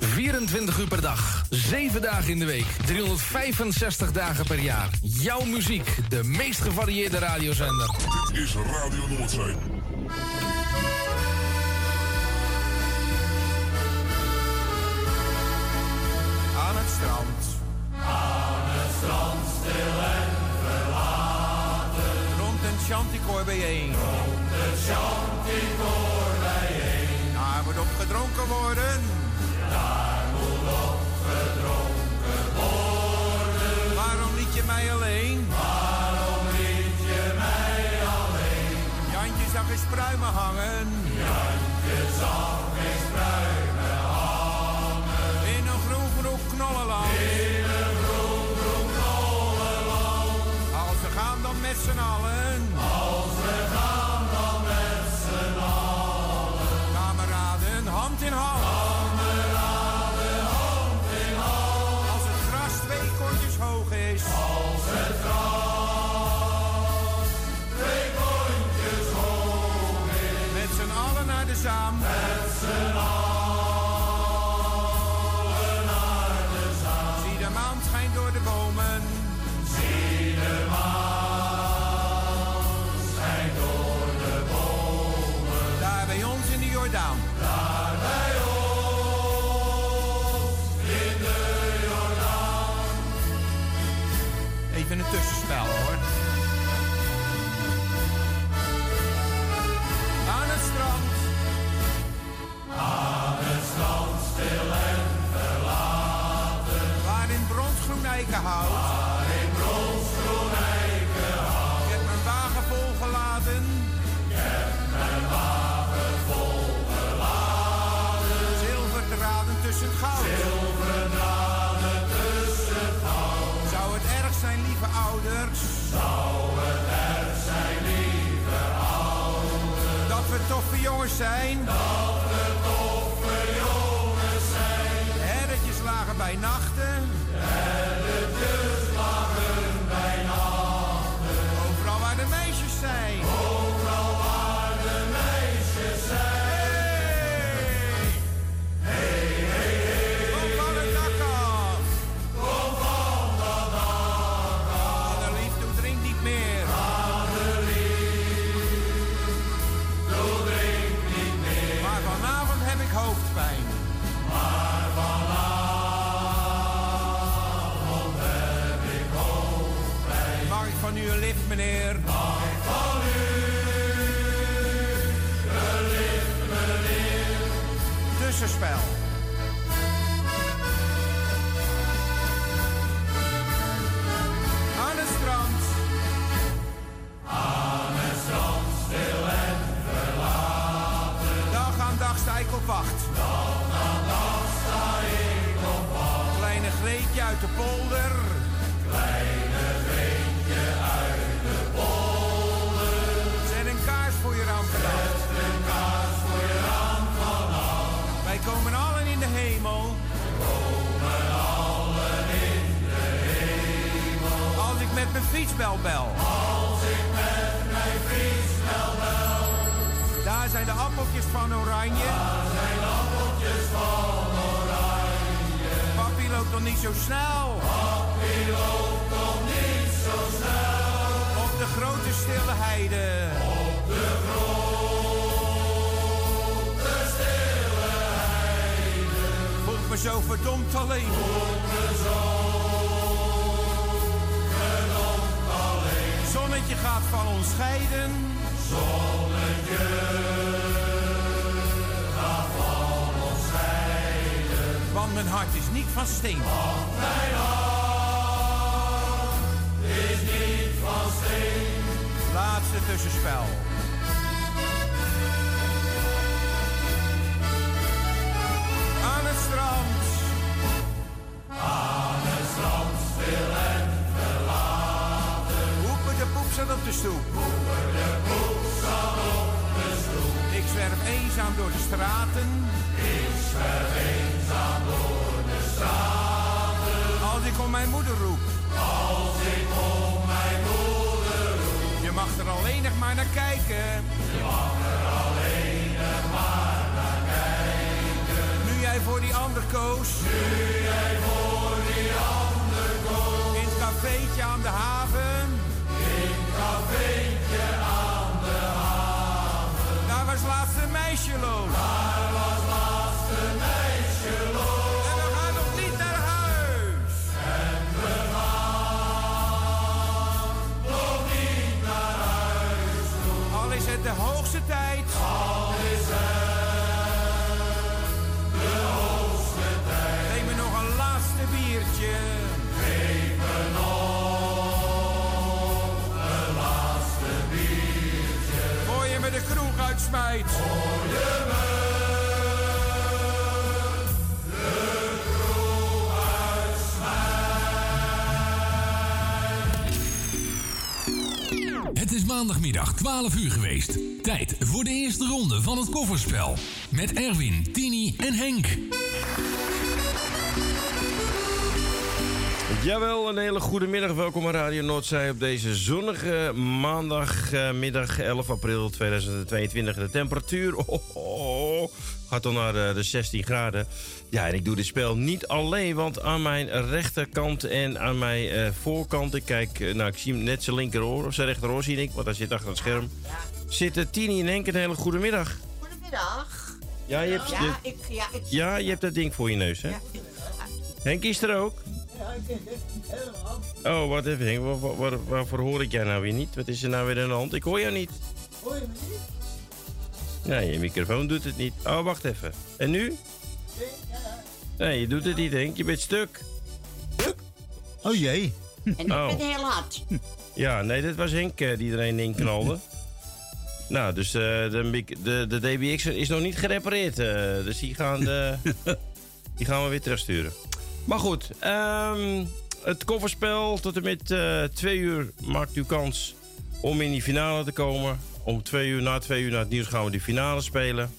24 uur per dag, 7 dagen in de week, 365 dagen per jaar. Jouw muziek, de meest gevarieerde radiozender. Dit is Radio Noordzee. Aan het strand. Aan het strand, stil en verlaten. Rond een chanticoor bijeen. Rond een chanticoor bijeen. Daar moet op gedronken worden. Daar moet op gedronken worden. Waarom liet je mij alleen? Waarom liet je mij alleen? Jantje zag eens pruimen hangen. Jantje zag eens pruimen hangen. In een groen groen knollenland. In een groen groen knollenland. Als we gaan dan met z'n allen. verdomd alleen. Zonnetje gaat van ons scheiden. Zonnetje gaat van ons scheiden. Want mijn hart is niet van steen. maar naar kijken. Je mag er alleen maar naar kijken. Nu jij voor die ander koos. Nu jij voor die ander kwijt. Hoor je me? Het is maandagmiddag 12 uur geweest. Tijd voor de eerste ronde van het kofferspel. Met Erwin, Tini en Henk. Jawel, een hele goede middag. Welkom bij Radio Noordzij op deze zonnige maandagmiddag 11 april 2022. De temperatuur oh, oh, gaat dan naar eh, de 16 graden. Ja, en ik doe dit spel niet alleen, want aan mijn rechterkant en aan mijn eh, voorkant... Ik kijk, eh, nou ik zie hem net zijn linkeroor, of zijn rechteroor zie ik, want hij zit achter het scherm. Zitten Tini en Henk een hele goede middag. Goedemiddag. Ja, je hebt, Ja, ik, ja, ik, ja, je hebt dat ding voor je neus, hè? Henk is er ook. Oh, wat even, Henk. Waar, waar- waar- waarvoor hoor ik jij nou weer niet? Wat is er nou weer aan de hand? Ik hoor jou niet. Hoor je me niet? Nee, je microfoon doet het niet. Oh, wacht even. En nu? Nee, je doet het niet, Henk. Je bent stuk. Oh jee. en ik Oh. ben heel hard. Ja, nee, dit was Henk eh, die er een in knalde. nou, dus eh, de, de, de DBX is nog niet gerepareerd. eh, dus die gaan, de, die gaan we weer terugsturen. Maar goed, ehm, het kofferspel tot en met eh twee uur maakt u kans om in die finale te komen. Om twee uur, na twee uur na het nieuws gaan we die finale spelen.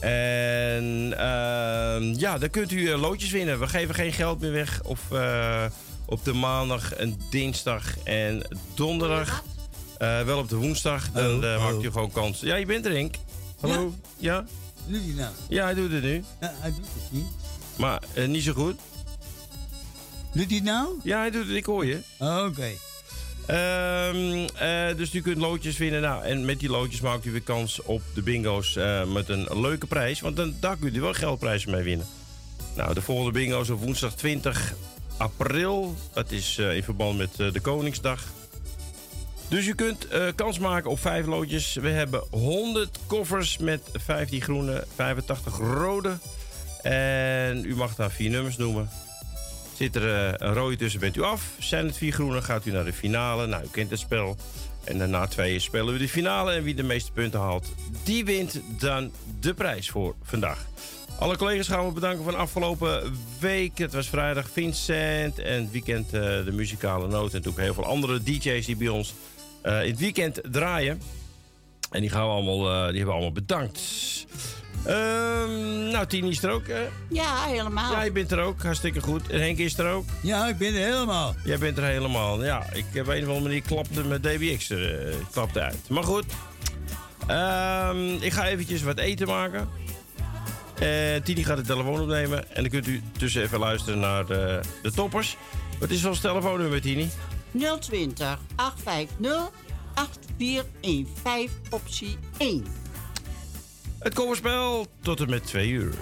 En ehm, ja, dan kunt u eh, loodjes winnen. We geven geen geld meer weg. Of eh, op de maandag en dinsdag en donderdag. Wel op de woensdag. Dan eh, maakt u gewoon kans. Ja, je bent er, Henk. Hallo? Ja? Doe die nou? Ja, hij doet het nu. Ja, hij doet het niet. Maar niet zo goed. Doet hij het nou? Ja, hij doet het. Ik hoor je. Oké. Ehm, eh, dus u kunt loodjes winnen. Nou, en met die loodjes maakt u weer kans op de bingo's eh, met een leuke prijs. Want dan, daar kunt u wel geldprijzen mee winnen. Nou, de volgende bingo's op woensdag 20 april. Dat is eh, in verband met de Koningsdag. Dus u kunt kans maken op vijf loodjes. We hebben 100 koffers met 15 groene, 85 rode. En u mag daar vier nummers noemen. Zit er eh, een rode tussen, bent u af. Zijn het vier groene, gaat u naar de finale. Nou, u kent het spel. En daarna tweeën spelen we de finale. En wie de meeste punten haalt, die wint dan de prijs voor vandaag. Alle collega's gaan we bedanken van afgelopen week. Het was vrijdag Vincent en het weekend eh, de muzikale noot. En natuurlijk heel veel andere DJ's die bij ons eh, in het weekend draaien. En die, gaan we allemaal, die hebben we allemaal bedankt. Ehm, nou, Tini is er ook. hè? Ja, helemaal. Ja, je bent er ook. Hartstikke goed. En Henk is er ook. Ja, ik ben er helemaal. Jij bent er helemaal. Ja, ik heb een of andere manier klapte mijn DBX er, eh, klapte uit. Maar goed. Ehm, ik ga eventjes wat eten maken. En Tini gaat de telefoon opnemen. En dan kunt u tussen even luisteren naar de, de toppers. Wat is ons telefoonnummer, Tini? 020 850 8415 optie 1. Het kofferspel tot en met twee uur.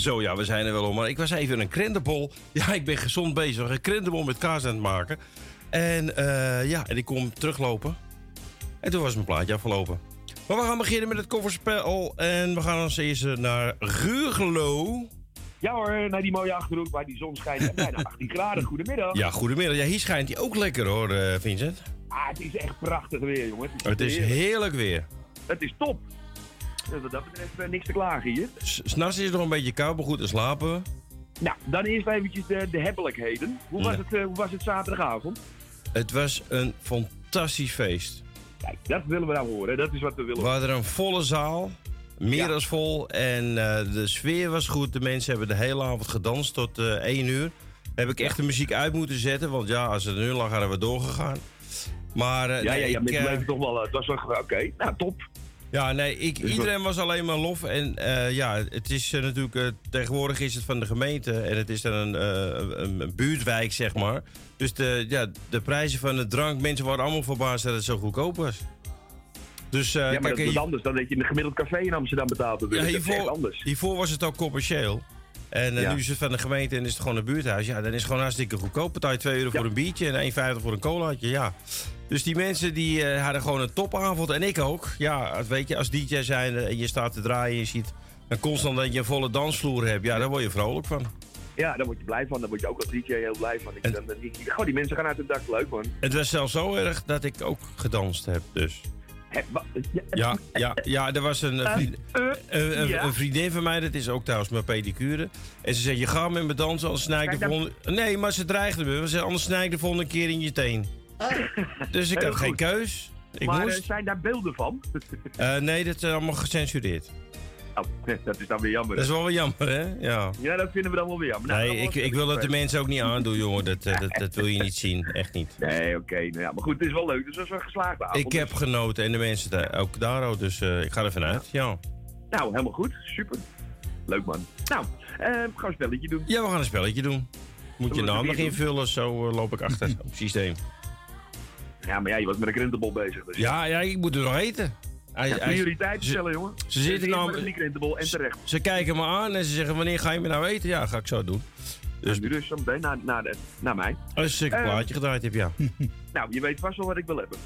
Zo ja, we zijn er wel om. Maar ik was even een krentenbol. Ja, ik ben gezond bezig. Een krentenbol met kaas aan het maken. En eh, ja, en ik kom teruglopen. En toen was mijn plaatje afgelopen. Maar we gaan beginnen met het kofferspel. En we gaan als eerste naar Ruurgelo. Ja hoor, naar die mooie achterhoek waar die zon schijnt. En bijna 18 graden. Goedemiddag. Ja, goedemiddag. Ja, hier schijnt hij ook lekker hoor, eh, Vincent. Ah, het is echt prachtig weer, jongen. Het is heerlijk weer. Het is top. Wat dat betreft eh, niks te klagen hier. S'nachts is het nog een beetje koud, maar goed te slapen. Nou, dan eerst eventjes de, de hebbelijkheden. Hoe was, Ja. het, eh, hoe was het zaterdagavond? Het was een fantastisch feest. Kijk, dat willen we nou horen. Dat is wat we willen. We hadden een volle zaal. Meer Ja. dan vol. En eh, de sfeer was goed. De mensen hebben de hele avond gedanst tot eh 1 uur. Heb ik echt de muziek uit moeten zetten. Want ja, als het een uur lang hadden we doorgegaan. Maar ja, nee, ja, ja, ik, met leven toch wel. Het was wel oké. Nou, top. Ja, nee, ik, iedereen was alleen maar lof. En eh, ja, het is eh, natuurlijk... eh, tegenwoordig is het van de gemeente. En het is dan een, een, een buurtwijk, zeg maar. Dus de, ja, de prijzen van de drank... Mensen waren allemaal verbaasd dat het zo goedkoop was. Dus ja, maar kijk, dat is hier- anders dan dat je in een gemiddeld café in Amsterdam betaalt. Ja, hiervoor, anders. hiervoor was het ook commercieel. En Ja. nu is het van de gemeente en is het gewoon een buurthuis. Ja, dan is het gewoon hartstikke goedkoop. Betaal je 2 euro voor een biertje en 1,50 voor een colaatje. Ja. Dus die mensen die eh, hadden gewoon een topavond. En ik ook. Ja, het weet je, als DJ zijn en je staat te draaien en je ziet dan constant dat je een volle dansvloer hebt. Ja, daar word je vrolijk van. Ja, daar word je blij van. Daar word je ook als DJ heel blij van. Ik, dan, dan, die, gewoon, die mensen gaan uit het dak. Leuk, man. Het was zelfs zo erg dat ik ook gedanst heb. Dus. Ja, Ja, ja, er was een, eh, vriend- een, een- ja. een vriendin van mij, dat is ook trouwens mijn pedicure. En ze zei, je gaat met me dansen, anders snij ik de volgende... Nee, maar ze dreigde me. Ze zei, anders snij ik de volgende keer in je teen. Dus ik had geen keus. Ik maar eh, moest. zijn daar beelden van? Eh, nee, dat is allemaal gecensureerd. Oh, dat is dan weer jammer. Dat is wel weer jammer, hè? Ja. Ja, dat vinden we dan wel weer jammer. Nou, Nee, ik, ik wil dat de mensen ook niet aandoen, jongen. Dat, eh, dat, dat wil je niet zien. Echt niet. Nee, oké. nou ja, maar goed, het is wel leuk. Dus dat is wel avond. Ik heb genoten en de mensen daar, ook daar ook. Dus eh, ik ga er vanuit. Ja. Nou, helemaal goed. Super. Leuk, man. Nou, eh gaan we een spelletje doen. ja, we gaan een spelletje doen. Moet je we naam nog invullen, zo eh, loop ik achter op het systeem. Ja, maar ja, je was met een krentenbol bezig. Dus Ja, ja, ik moet er nog eten. Hij- Ja, stellen, jongen. Ze zitten nou... met die krentenbol en terecht. Ze kijken me aan en ze zeggen, wanneer ga je me nou eten? Ja, ga ik zo doen. Dus Nu dus zo meteen naar, naar, de, naar mij. als ik een Eh. plaatje gedraaid heb, ja. Nou, je weet vast wel wat ik wil hebben.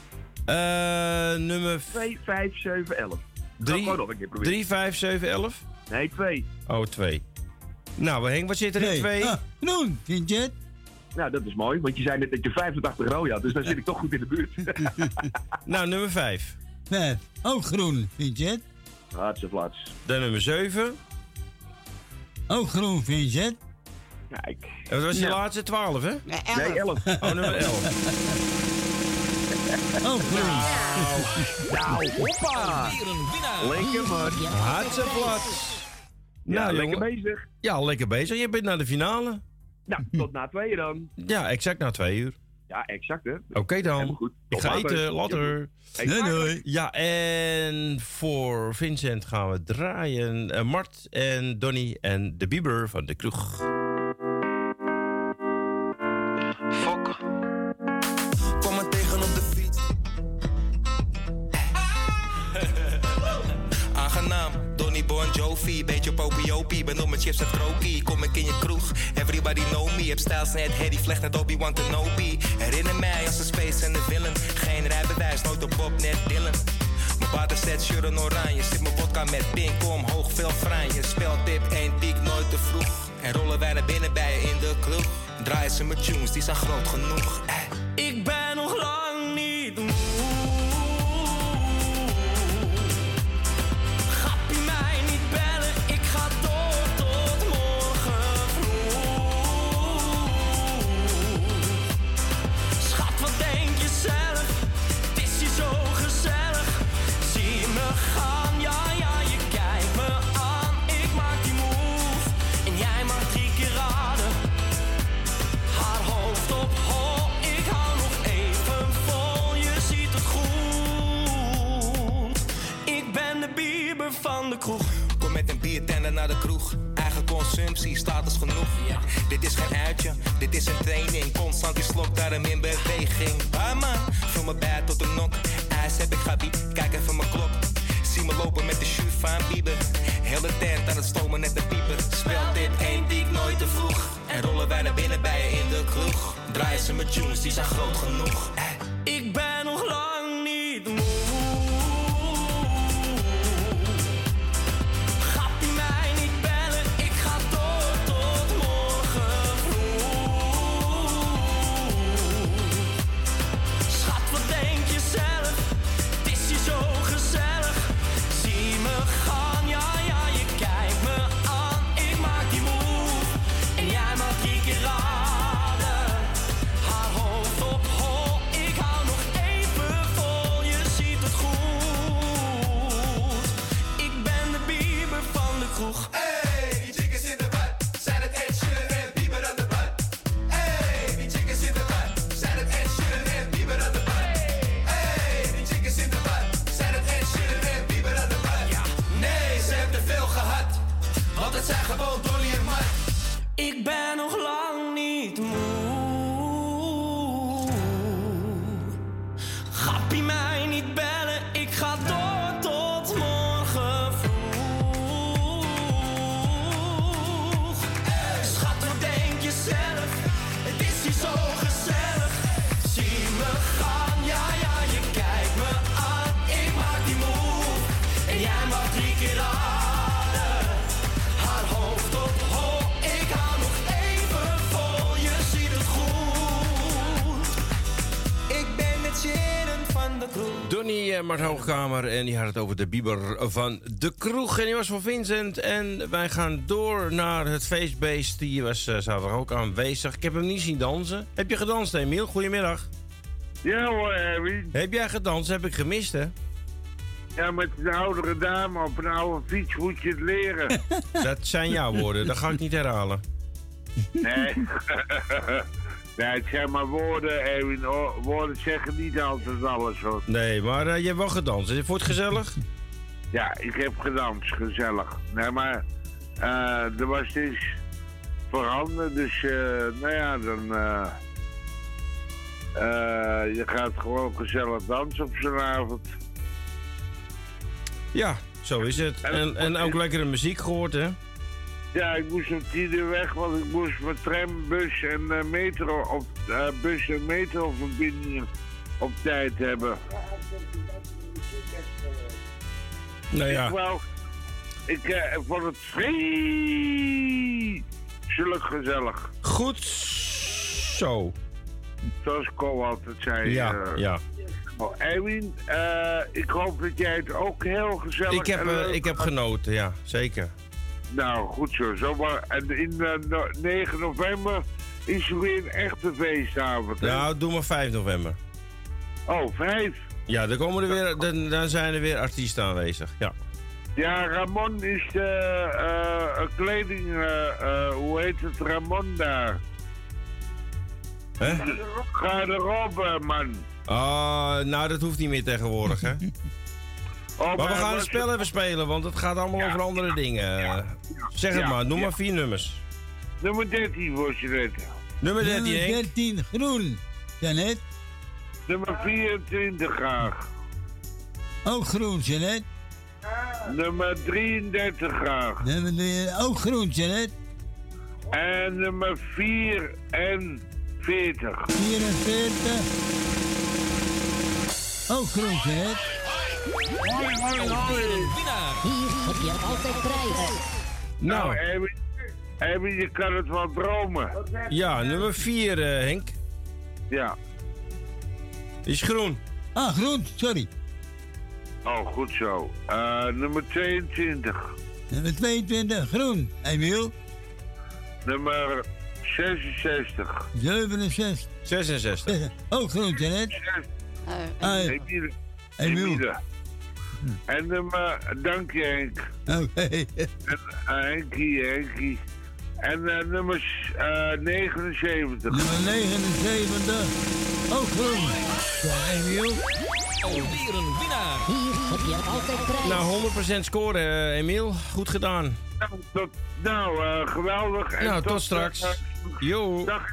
Eh, nummer 2, 5, 7, 11. Drie- gewoon nog een keer proberen. 3, 5, 7, 11? Nee, 2. Oh, 2. Nou, Henk, wat zit er in Nee. 2? Ah, vind je het? Nou, dat is mooi, want je zei net dat je 85 rood had, dus dan zit ik toch goed in de buurt. Nou, nummer 5. Vijf. Ook groen, vind je het? Hartse flats. Dan nummer 7. Ook groen, vind je het? Kijk. En wat was Nou. laatste? 12, hè? Nee, elf. Nee, 11. Oh, nummer 11. Ook groen. Nou, hoppa! Lekker, man. Hartse plat. Ja, Nou, lekker jongen. bezig. Ja, lekker bezig. Je bent naar de finale. Nou, tot na tweeën dan. Ja, exact na twee uur. Ja, exact, hè. Oké dan. Goed. Ik ga later. eten. Later. Later. doei. Ja, en voor Vincent gaan we draaien. Eh, Mart en Donny en de Bieber van de kroeg. Popiopie. Ben op mijn chips en krokie, kom ik in je kroeg. Everybody know me, heb stijls net Harry Vlecht, net Obi-Wan Kenobi. Herinner mij als een space en de villain. Geen rijbewijs, nooit op Bob, net Dylan. Mijn water zet shirt en oranje, zit mijn vodka met pink omhoog, veel franje. Speltip, één piek, nooit te vroeg. En rollen wij naar binnen bij je in de club. Draaien ze met tunes, die zijn groot genoeg. Eh. Ik ben nog lang van de kroeg. Kom met een biertender naar de kroeg. Eigen consumptie, status genoeg. Dit is geen uitje, dit is een training. Constant die slok, daarom in beweging. Ah man, van mijn bed tot de nok. IJs heb ik gabi, kijk even mijn klok. Zie me lopen met de shoe van Bieber. Heel de tent aan het stomen net de pieper. Speelt dit één die ik nooit te vroeg. En rollen wij naar binnen bij je in de kroeg. Draaien ze met tunes, die zijn groot genoeg. Eh. Ik ben nog lang niet moe. Donnie eh, Mart Hoogkamer en die had het over de Bieber van de kroeg. En die was van Vincent. En wij gaan door naar het feestbeest. Die was eh, zaterdag ook aanwezig. Ik heb hem niet zien dansen. Heb je gedanst, Emiel? Goedemiddag. Ja hoor, Erwin. Heb jij gedanst? Heb ik gemist, hè? Ja, met een oudere dame op een oude fiets moet je het leren. Dat zijn jouw woorden. Dat ga ik niet herhalen. Nee. nee, het zijn maar woorden, Erwin. Woorden zeggen niet altijd alles, hoor. Nee, maar eh, je hebt wel gedanst. Je het gezellig? Ja, ik heb gedanst, gezellig. Nee, maar eh, er was dus veranderd, dus eh, nou ja, dan... je gaat gewoon gezellig dansen op zo'n avond. Ja, zo is het. En, en ook lekkere muziek gehoord, hè? Ja, ik moest om tien uur weg, want ik moest mijn tram, bus en eh, metro op eh, bus en metro verbindingen op tijd hebben. Nou ja. Ik, wou, ik eh, vond het vreselijk gezellig. Goed zo. Zoals Ko altijd zei. Ja, ja. Oh, Erwin, ik hoop dat jij het ook heel gezellig Ik heb, ik heb genoten, ja, zeker. Nou, goed zo. Zomaar. En in eh, no- 9 november is er weer een echte feestavond. hè? Nou, doe maar 5 november. Oh, 5. Ja, dan, komen er weer, dan, dan zijn er weer artiesten aanwezig. Ja. Ja, Ramon is de eh, kleding. eh, eh, hoe heet het? Ramon daar. Hè? Garderobe, man. Ah, nou, dat hoeft niet meer tegenwoordig, hè? Oh, maar we gaan het spel even spelen, want het gaat allemaal over andere dingen. Zeg het maar, noem ja. maar vier nummers. Nummer 13 voor je net. Nummer 13, Nummer Henk. 13, groen. Janet. Nummer 24 graag. Ook groen, Janet. Nummer 33 graag. Nummer ook groen, Janet. En nummer 44. 44. Ook groen, Janet. Hoi, hoi, hoi. Hier heb je altijd prijs. Nou, Abby, je kan het wel dromen. Ja, nummer 4, Henk. Ja. Is groen. Ah, groen, sorry. Oh, goed zo. Eh, nummer 22. Nummer 22, groen. Emiel. Nummer 66. 67. 66. Oh, groen, net. Ah, Emiele. Emiel. Emiele. En nummer, dank je Henk. Oké. En, eh, Henkie, Henkie. En eh, nummer eh, 79. Nummer 79. Oh, groen. Emiel. Alweer een winnaar. Hier heb je altijd prijs. Nou, 100% scoren, eh, Emiel. Goed gedaan. Nou, tot, nou eh, geweldig. En Nou, tot straks. eh, Jo. dag.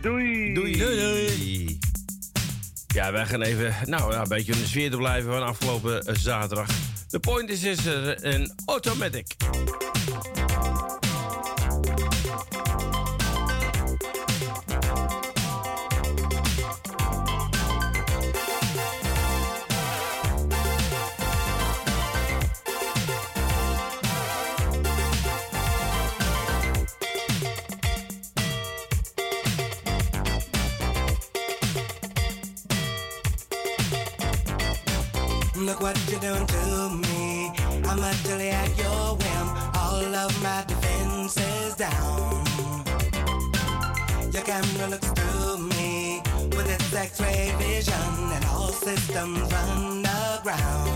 Doei. Doei. Doei. Ja, wij gaan even nou, ja, een beetje in de sfeer te blijven van afgelopen eh, zaterdag. De point is, is er een automatic. What you're doing to me. I'm utterly at your whim. All of my defenses down. Your camera looks through me with its X-ray vision, and all systems run aground.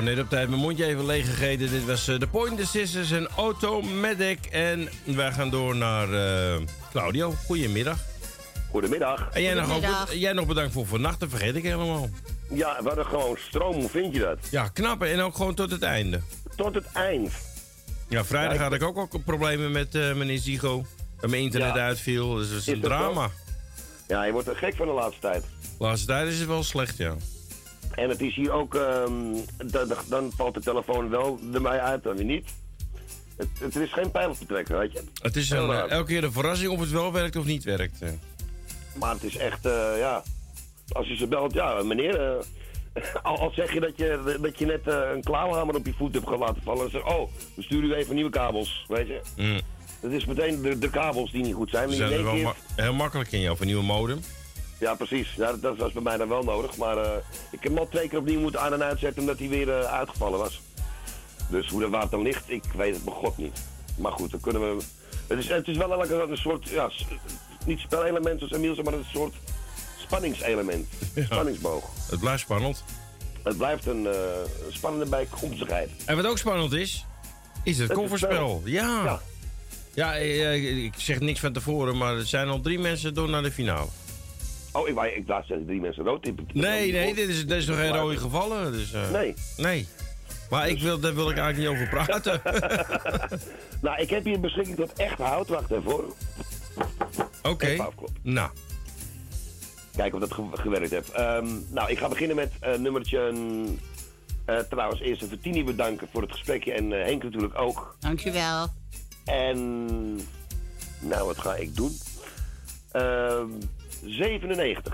Zo, net op tijd mijn mondje even leeg gegeten. Dit was eh, de Pointer Sisters en Automatic. En wij gaan door naar eh, Claudio. Goedemiddag. Goedemiddag. En jij nog, jij nog bedankt voor vannacht, dat vergeet ik helemaal. Ja, we hadden gewoon stroom, hoe vind je dat? Ja, knap. En ook gewoon tot het einde. Tot het eind. Ja, vrijdag Ja, ik- had ik ook al problemen met eh, meneer Zigo. Dat mijn internet Ja. uitviel. Dus dat is Is een drama. Ja, je wordt er gek van de laatste tijd. De laatste tijd is het wel slecht, ja. En het is hier ook, ehm, da- da- dan valt de telefoon wel er mij uit, dan weer niet. Het, het is geen pijl op te trekken, weet je. Het is een, eh, elke keer een verrassing of het wel werkt of niet werkt. eh. Maar het is echt, eh, ja. Als je ze belt, ja, meneer. eh, al, al zeg je dat je, dat je net een klauwhamer op je voet hebt laten vallen. Dan zeg oh, we sturen u even nieuwe kabels, weet je. Mm. Dat is meteen de, de kabels die niet goed zijn. Ze zijn er wel ma- heel makkelijk in, of een nieuwe modem. Ja, precies. Ja, dat, was bij mij dan wel nodig. Maar eh, ik heb hem al twee keer opnieuw moeten aan- en uitzetten omdat hij weer eh, uitgevallen was. Dus hoe dat water dan ligt, ik weet het bij God niet. Maar goed, dan kunnen we... Het is, het is wel elke een soort, ja, niet spelelement zoals Emiel zei, maar een soort spanningselement. Spanningsboog. Het blijft spannend. Het blijft een, eh, een spannende bijkomstigheid. En wat ook spannend is, is het Het kofferspel. spel. Ja. Ja. Ja, ik zeg niks van tevoren, maar er zijn al drie mensen door naar de finale. Oh, ik, ik laat zeggen drie mensen rood. Nee, nee, dit is, dit is nog geen rode gevallen. Dus, eh, Nee. Nee. Maar ik wil, daar wil ik eigenlijk niet over praten. Nou, ik heb hier beschikking tot echt hout. Wacht even hoor. Oké. Afkloppen. Nou, Kijken of dat ge- gewerkt heeft. Ehm, nou, ik ga beginnen met eh, nummertje... eh, trouwens, eerst even Tini bedanken voor het gesprekje. En eh, Henk natuurlijk ook. Dankjewel. En... Nou, wat ga ik doen? Ehm 97.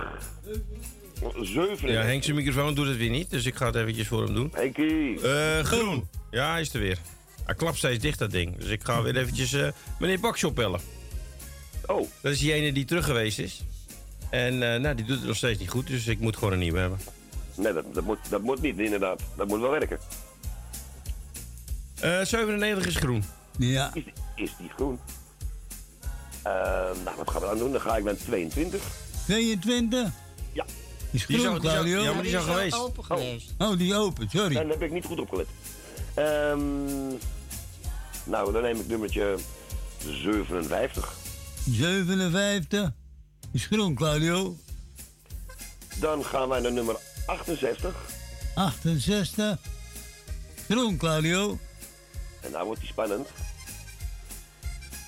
97. ja, Henk zijn microfoon doet het weer niet, dus ik ga het eventjes voor hem doen. Henkie. Eh, groen. Ja, hij is er weer. Hij klapt steeds dicht, dat ding. Dus ik ga weer eventjes eh, meneer Bakshop bellen. Oh. Dat is die ene die terug geweest is. En eh, nou, die doet het nog steeds niet goed, dus ik moet gewoon een nieuwe hebben. Nee, dat, dat, moet, dat moet niet, inderdaad. Dat moet wel werken. Eh 97 is groen. Ja. Is, is die groen? Ehm, nou, wat gaan we dan doen? Dan ga ik naar 22. 22? Ja. Is Die is groen, die Claudio? ja, maar die is al geweest. open geweest. Oh, die open, sorry. Dan heb ik niet goed opgelet. Ehm, nou, dan neem ik nummertje 57. 57. Is groen, Claudio. Dan gaan wij naar nummer 68. 68. Groen, Claudio. En nou wordt die spannend.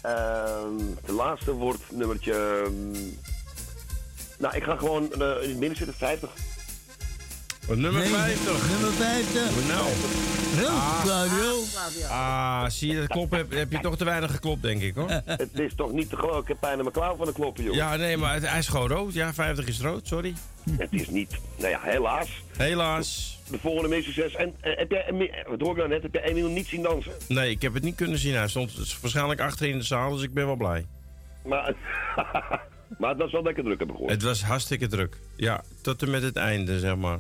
Ehm, de laatste wordt nummertje... ehm, nou, ik ga gewoon eh, in het midden zitten, 50. Nummer Nee, 50. Nummer 50. Nou. Groen, Claudio. Ah, zie je, dat kloppen heb, heb je toch te weinig geklopt, denk ik hoor. Het is toch niet te geloven. Ik heb pijn aan mijn klauw van de kloppen, joh. Ja, nee, maar het, hij is gewoon rood. Ja, 50 is rood, sorry. Het is niet... Nou ja, helaas. Helaas. De volgende meer succes. En eh, heb jij... Wat hoor ik nou net? Heb jij Emiel niet zien dansen? Nee, ik heb het niet kunnen zien. Hij stond waarschijnlijk achterin in de zaal, dus ik ben wel blij. Maar, maar het was wel lekker druk, heb ik gehoord. Het was hartstikke druk. Ja, tot en met het einde, zeg maar.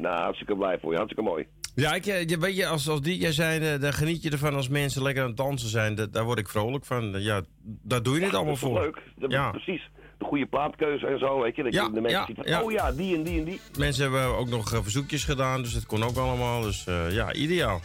Nou, hartstikke blij voor je. Hartstikke mooi. Ja, ik, eh, je, weet je, als, als DJ zijn, eh, dan geniet je ervan als mensen lekker aan het dansen zijn. Dat, daar word ik vrolijk van. Ja, daar doe je het Ja, allemaal dat is toch voor. leuk? Dat, Ja. Precies. De goede plaatkeuze en zo, weet je. Dat Ja, je de mensen ja, ziet van, ja. oh ja, die en die en die. Mensen hebben ook nog eh, verzoekjes gedaan, dus dat kon ook allemaal. Dus eh, ja, ideaal.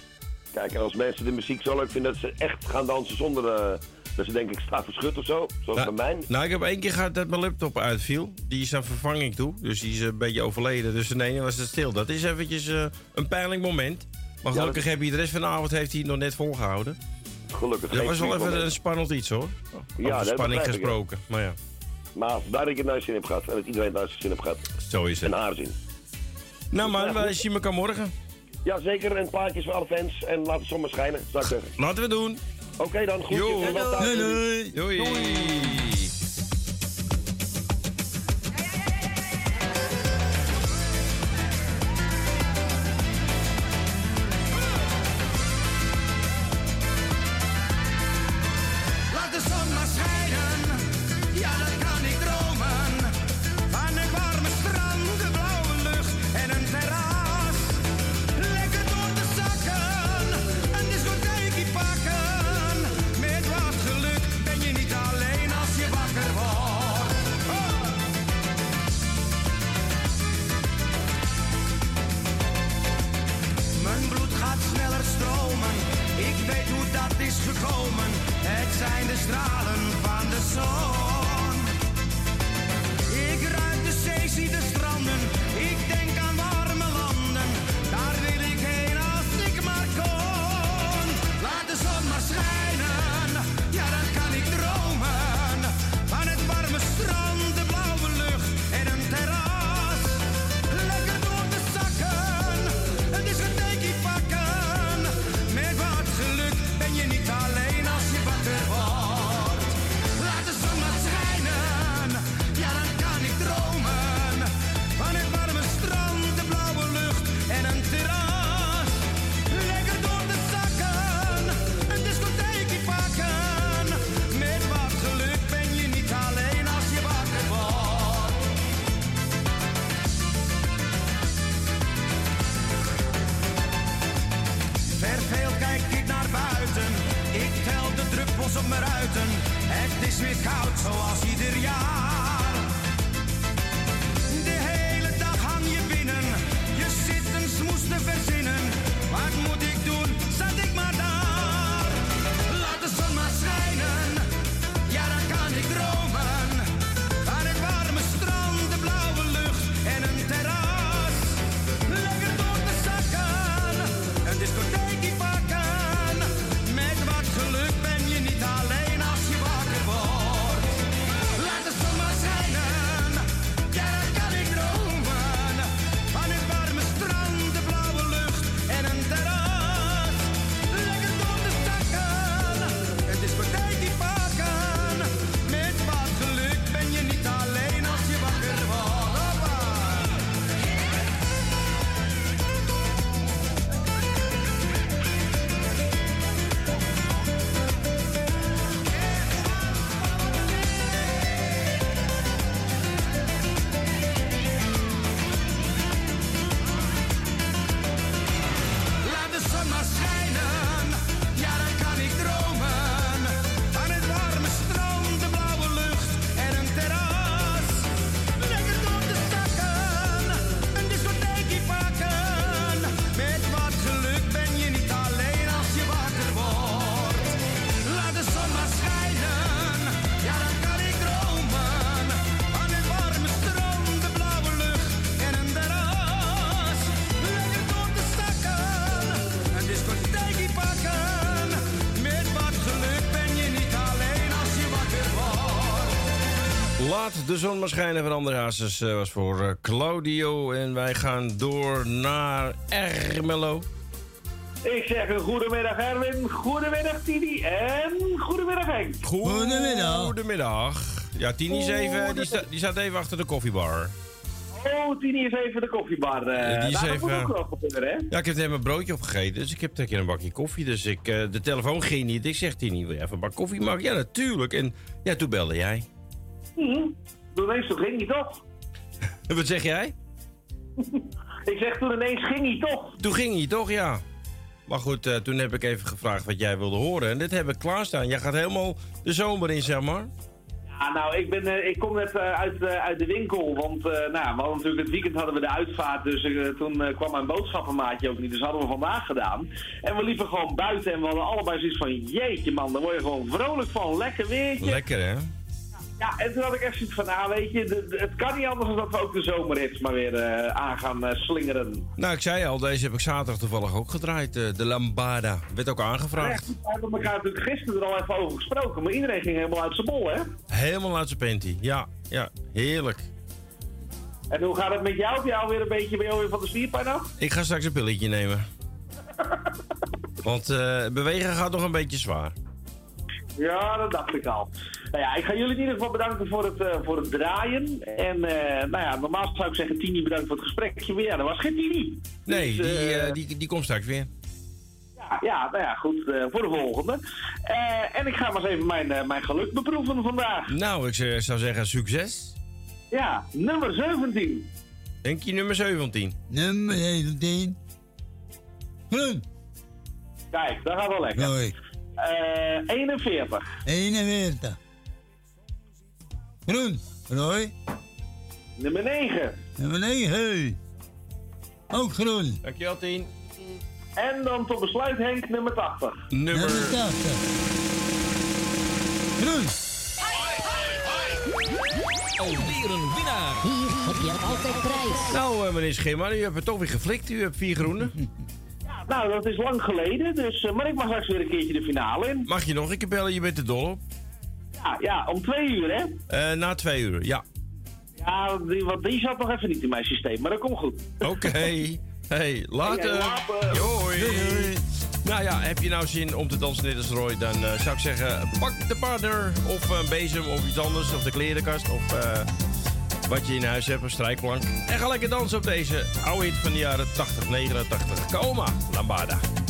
Kijk, en als mensen de muziek zo leuk vinden dat ze echt gaan dansen zonder eh, dat ze denken ik sta verschut of zo. Zoals bij mij. Nou, ik heb één keer gehad dat mijn laptop uitviel. Die is aan vervanging toe, dus die is een beetje overleden. Dus nee, was het stil. Dat is eventjes eh, een pijnlijk moment. Maar Ja, gelukkig heb je de rest van de avond heeft hij het nog net volgehouden. Gelukkig. Dat was wel even een spannend iets hoor. Ja, Over dat spanning ik, gesproken. Maar ja, Maar daar ik het naar zin heb gehad en dat iedereen naar zijn zin heeft gehad. zo is het. En haar zin. Nou man, Ja, wij goed. zien elkaar morgen. Ja, zeker. En plaatjes voor alle fans. En laat de zon maar schijnen, zou ik zeggen. Laten we doen. Oké dan, goed. Jo. Doei, doei. Doei. De zon maar schijnen van André Hazes eh, was voor eh, Claudio. En wij gaan door naar Ermelo. Ik zeg een goedemiddag Erwin, goedemiddag Tini en goedemiddag Henk. Goedemiddag. Goedemiddag. Ja, Tini is even, die, sta- die staat even achter de koffiebar. Oh, Tini is even de koffiebar. eh die is nou, even- ook wel gebeuren, hè? Ja, ik heb net mijn broodje opgegeten, dus ik heb een keer een bakje koffie. Dus ik, eh, de telefoon ging niet. Ik zeg, Tini, wil je even een bak koffie maken? Ja, natuurlijk. En ja, toen belde jij. Toen ineens toen ging hij toch? Wat zeg jij? Ik zeg toen ineens ging hij toch? Toen ging hij toch, ja. Maar goed, eh, toen heb ik even gevraagd wat jij wilde horen. En dit heb ik klaarstaan. Jij gaat helemaal de zomer in, zeg maar. Ja, nou, ik, ben, eh, ik kom net eh, uit, uit de winkel, want nou, we hadden natuurlijk het weekend hadden we de uitvaart, dus toen kwam mijn boodschappenmaatje ook niet, dus hadden we vandaag gedaan. En we liepen gewoon buiten en we hadden allebei zoiets van, jeetje man, daar word je gewoon vrolijk van, lekker weertje. Lekker, hè? Ja, en toen had ik echt zoiets van, nou weet je, de- de- het kan niet anders dan dat we ook de zomerhits maar weer eh, aan gaan eh, slingeren. Nou, ik zei al, deze heb ik zaterdag toevallig ook gedraaid. eh, de Lambada. Werd ook aangevraagd. We hebben elkaar natuurlijk gisteren er al even over gesproken, maar iedereen ging helemaal uit zijn bol, hè? Helemaal uit zijn panty. Ja, ja, heerlijk. En hoe gaat het met jou? Heb je alweer een beetje ben je van de spierpijn af? Ik ga straks een pilletje nemen. Want bewegen gaat nog een beetje zwaar. Ja, dat dacht ik al. Nou ja, ik ga jullie in ieder geval bedanken voor het, eh, voor het draaien. En eh, nou ja, normaal zou ik zeggen Tini bedankt voor het gesprekje. Maar ja, dat was geen Tini. Nee, Dus, die, eh, die, die komt straks weer. ja, ja, nou ja, goed. eh, voor de volgende. Eh, en ik ga maar eens even mijn, eh, mijn geluk beproeven vandaag. Nou, ik zou zeggen succes. Ja, nummer 17. Denk je nummer 17? Nummer 17. Groen. Kijk, dat gaat wel lekker. Eh, 41. 41. Groen, Roy. Nummer 9. Nummer 9. Ook groen. Dankjewel, 10. En dan tot besluit Henk, nummer 80. Nummer, 80. Groen. Alweer een winnaar. Hier heb je altijd prijs. Nou, eh, meneer Schimmer, u hebt het toch weer geflikt. U hebt vier groene. Nou, dat is lang geleden, dus, eh, maar ik mag straks weer een keertje de finale in. Mag je nog een keer bellen? Je bent er dol op. Ja, ja om twee uur, hè? Eh, na twee uur, ja. Ja, die, want die zat nog even niet in mijn systeem, maar dat komt goed. Oké. Hey, later. Hey, Hoi. Nou ja, heb je nou zin om te dansen net als Roy, dan eh, zou ik zeggen, pak de partner of een bezem of iets anders, of de klerenkast of wat je in huis hebt, een strijkplank. En ga lekker dansen op deze oude hit van de jaren 80, 89. Coma, Lambada.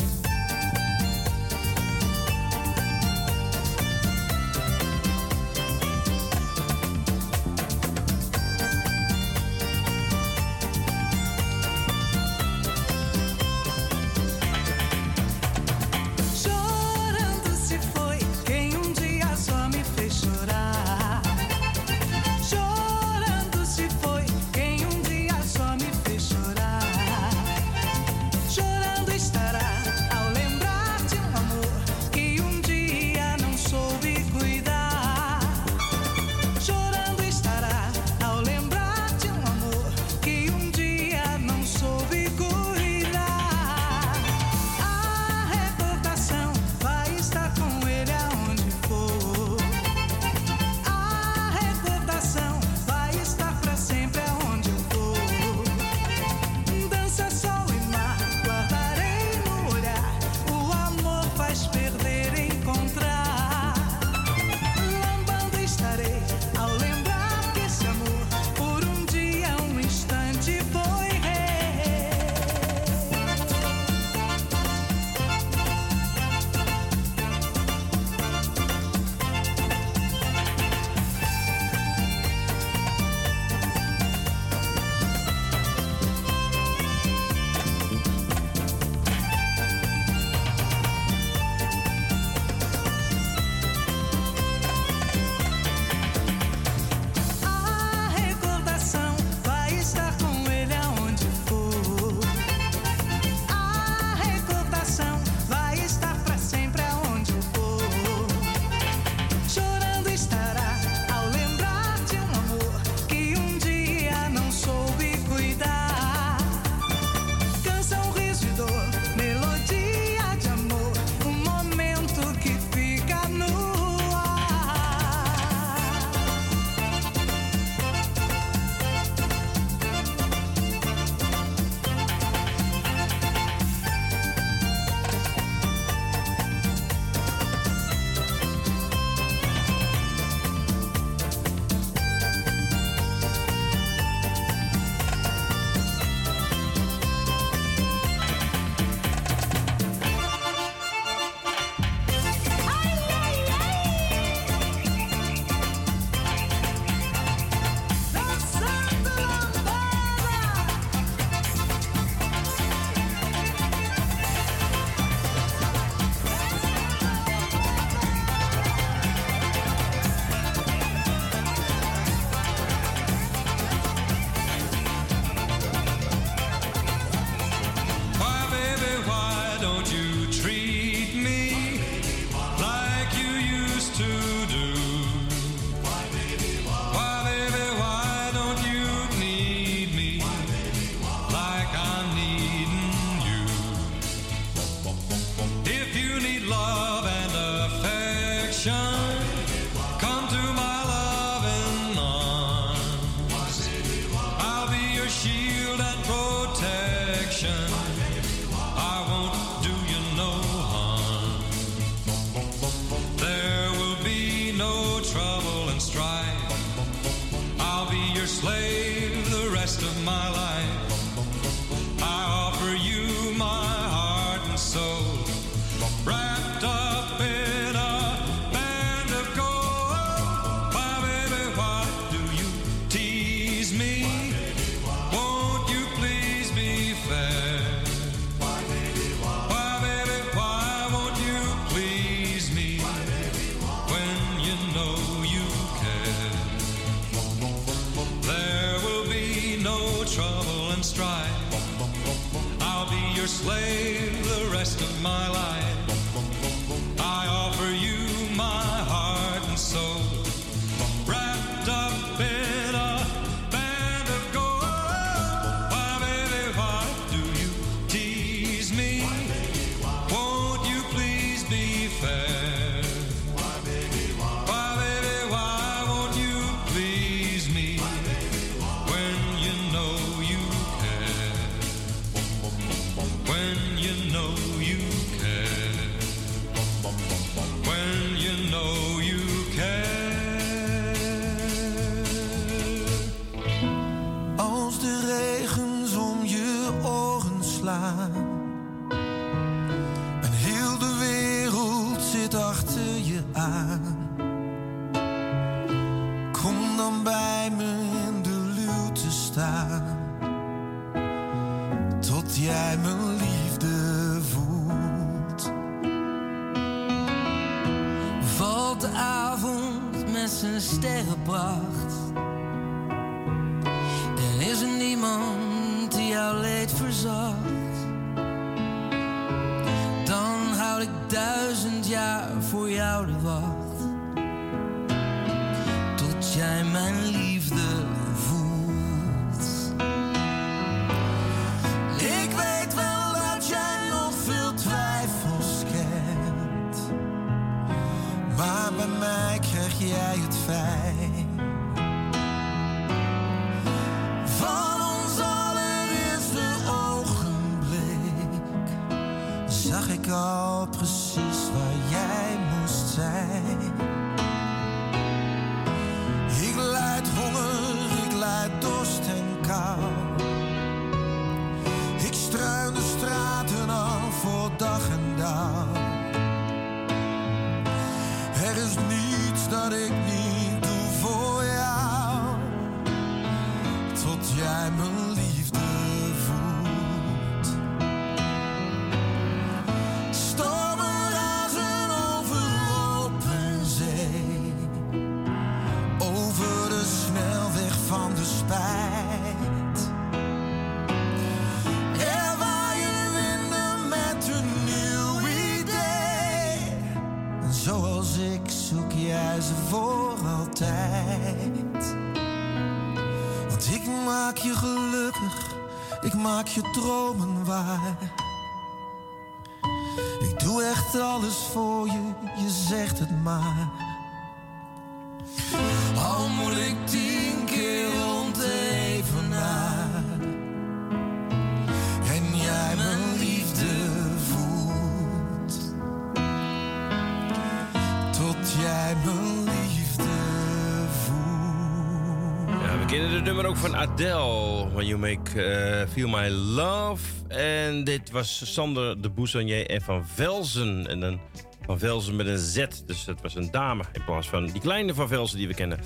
Adele. When you make eh, feel my love. En dit was Sander de Boussagne en Van Velzen. En dan Van Velzen met een Z. Dus het was een dame in plaats van die kleine Van Velzen die we kennen.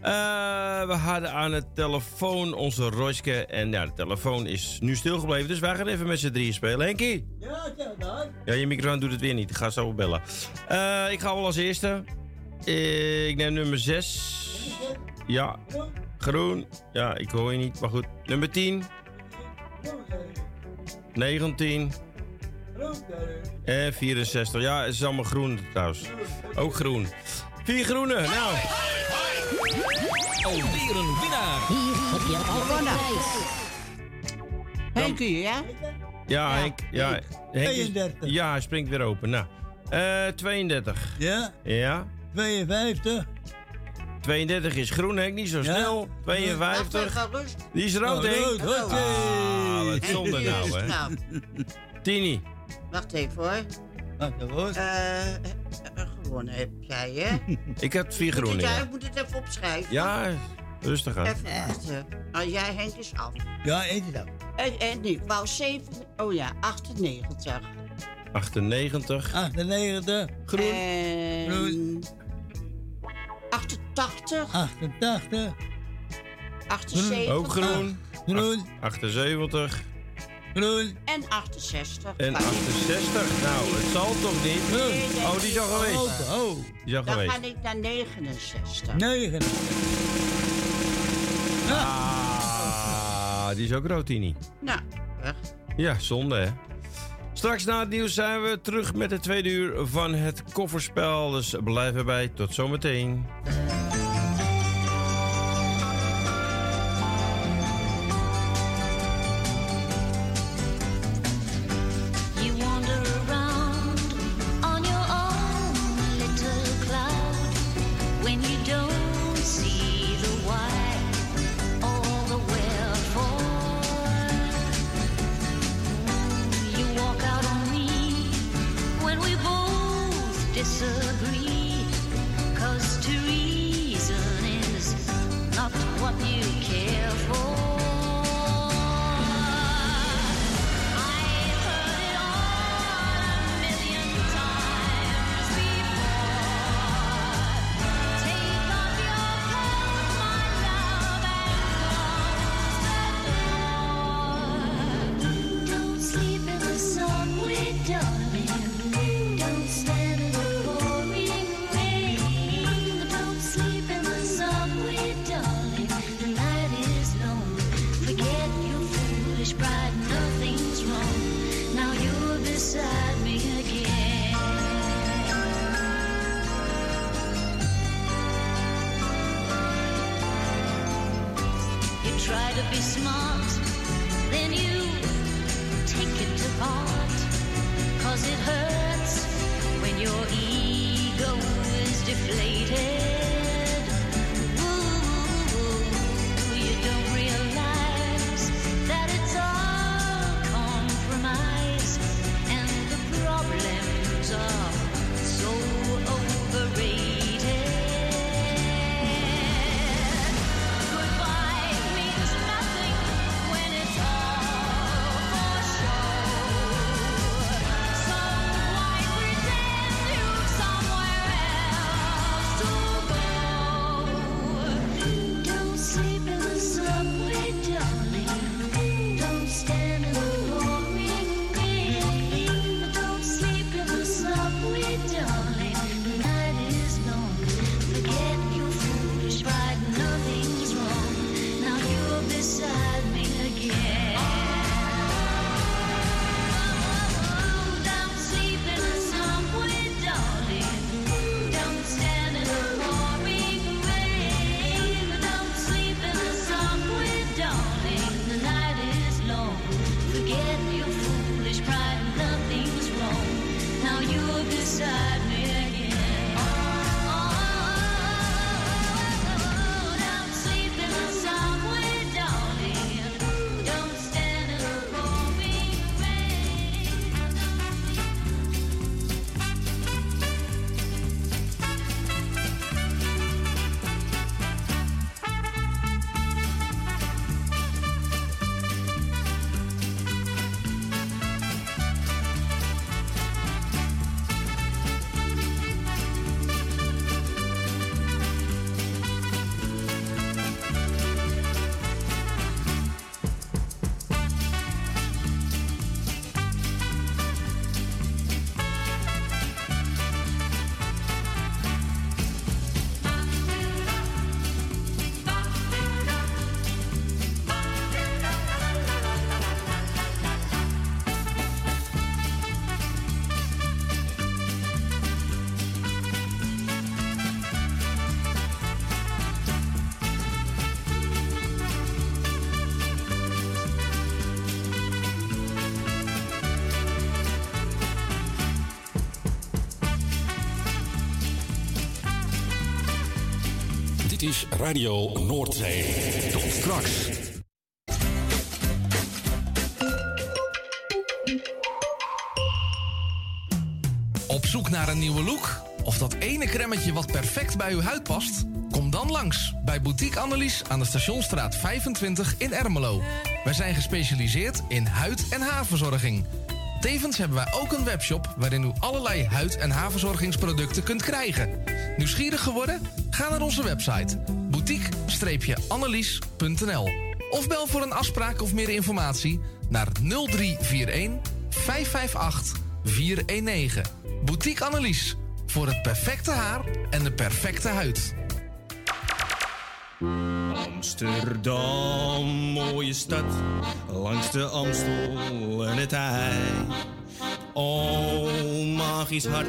Eh, we hadden aan de telefoon onze Royske. En ja, de telefoon is nu stilgebleven. Dus wij gaan even met z'n drieën spelen. Henkie? Ja, zeg dan. Ja, je microfoon doet het weer niet. Ik ga zo bellen. Eh, ik ga wel als eerste. Ik neem nummer 6. Ja. Groen. Ja, ik hoor je niet. Maar goed. Nummer 10. 19. En 64. Ja, het is allemaal groen trouwens. Ook groen. Vier groene. Nou. Alweer een winnaar. Hier heb je Gewonnen. Henkie, ja? Ja, Henk. Ja, Henk is- 32. ja, hij springt weer open. Nou. eh 32. Ja? Ja. 52. 32 is groen, Henk. Niet zo snel. 52. Die is rood, Oh, rood, rood. Ah, wat zonde nou, is hè. nou? Tini. Wacht even hoor. Wacht hoor. Eh, eh, gewonnen heb jij, hè? Ik heb vier groene. Ik moet het even opschrijven. ja rustig aan. Even wachten. Nou, jij Henk is af. Ja, eet het dan. En, en ik wou 7, oh ja, 98. 98. 98. Groen. En 88. 88. 78. Ook groen. Groen. 78. Groen. En 68. En 68. Nou, het zal toch niet? Oh, die is al geweest. Oh, oh. Die is al Dan geweest. ga ik naar 69. 9. Ah, die is ook rood, Tini. Nou, weg. Ja, zonde hè. Straks na het nieuws zijn we terug met het tweede uur van het kofferspel. Dus blijf erbij. Tot zometeen. Disagree. 'Cause to read Radio Noordzee. Tot straks. Op zoek naar een nieuwe look? Of dat ene cremmetje wat perfect bij uw huid past? Kom dan langs bij Boutique Annelies aan de Stationstraat 25 in Ermelo. Wij zijn gespecialiseerd in huid- en haarverzorging. Tevens hebben wij ook een webshop waarin u allerlei huid- en haarverzorgingsproducten kunt krijgen. Nieuwsgierig geworden? Ga naar onze website boutique-annelies.nl of bel voor een afspraak of meer informatie naar 0341 558 419. Boutique Annelies voor het perfecte haar en de perfecte huid. Amsterdam, mooie stad, langs de Amstel en het IJ. Oh, magisch hart,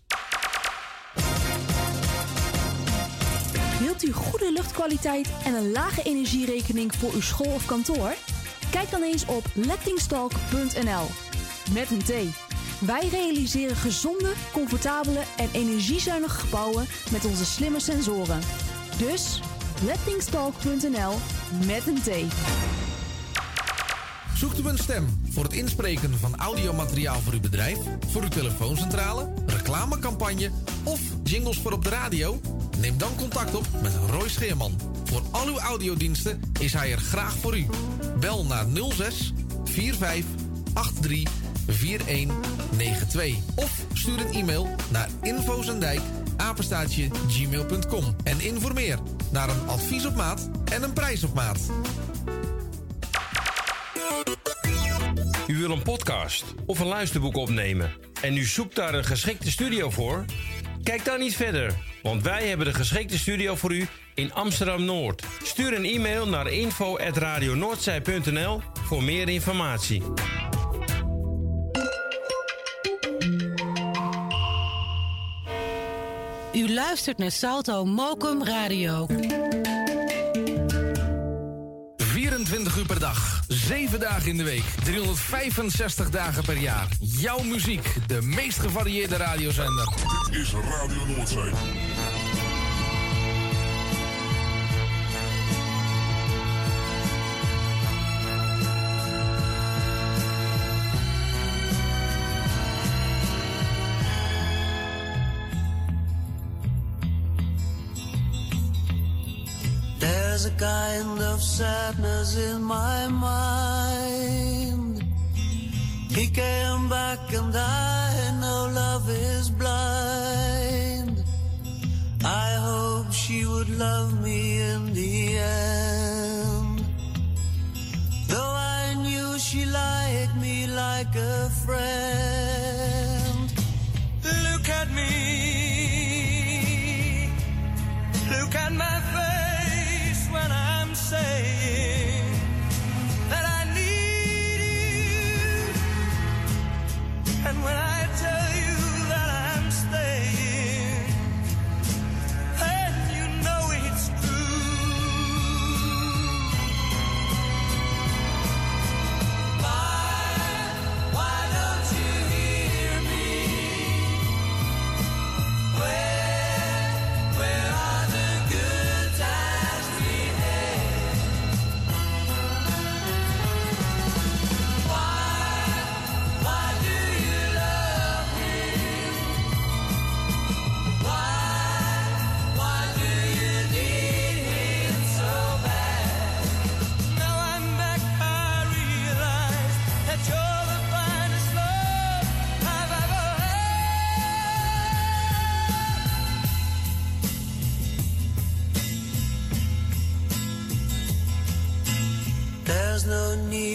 U goede luchtkwaliteit en een lage energierekening voor uw school of kantoor? Kijk dan eens op lettingstalk.nl. Met een T. Wij realiseren gezonde, comfortabele en energiezuinige gebouwen met onze slimme sensoren. Dus lettingstalk.nl met een T. Zoekt u een stem voor het inspreken van audiomateriaal voor uw bedrijf, voor uw telefooncentrale, reclame reclamecampagne of jingles voor op de radio? Neem dan contact op met Roy Scheerman. Voor al uw audiodiensten is hij er graag voor u. Bel naar 06 45 83 4192 of stuur een e-mail naar infozendijk apenstaatje gmail.com en informeer naar een advies op maat en een prijs op maat. U wil een podcast of een luisterboek opnemen en u zoekt daar een geschikte studio voor? Kijk dan niet verder, want wij hebben de geschikte studio voor u in Amsterdam Noord. Stuur een e-mail naar info@radionoordzij.nl voor meer informatie. U luistert naar Salto Mokum Radio. 24 uur per dag, 7 dagen in de week, 365 dagen per jaar. Jouw muziek, de meest gevarieerde radiozender. Dit is Radio Noordzee. There's a kind of sadness in my mind. He came back and I know love is blind. I hope she would love me in the end. Though I knew she liked me like a friend. Look at me. Look at my saying that I need you. And when I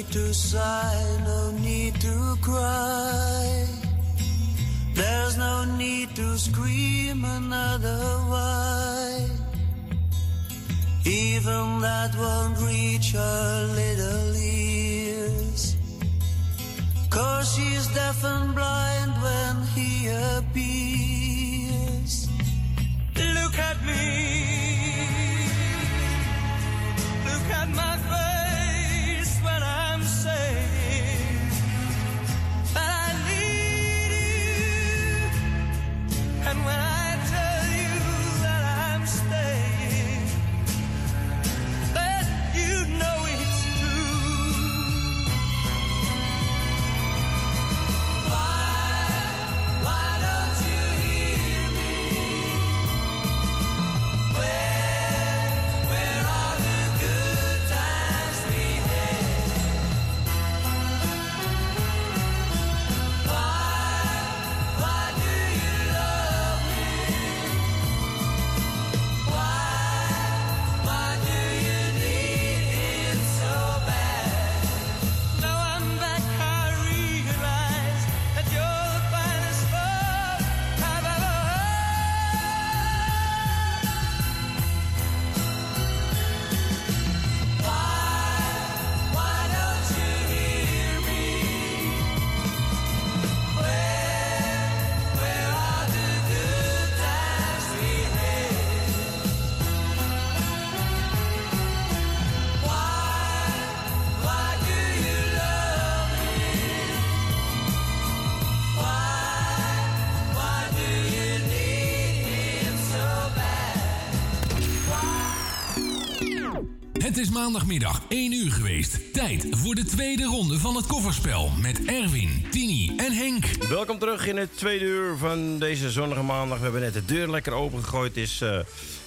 need to sigh, no need to cry. There's no need to scream another why. Even that won't reach her little ears. Cause she's deaf and blind when he appears. Look at me. Look at my face when I Het is maandagmiddag 1 uur geweest. Tijd voor de tweede ronde van het kofferspel met Erwin, Tini en Henk. Welkom terug in het tweede uur van deze zonnige maandag. We hebben net de deur lekker opengegooid. Het is eh,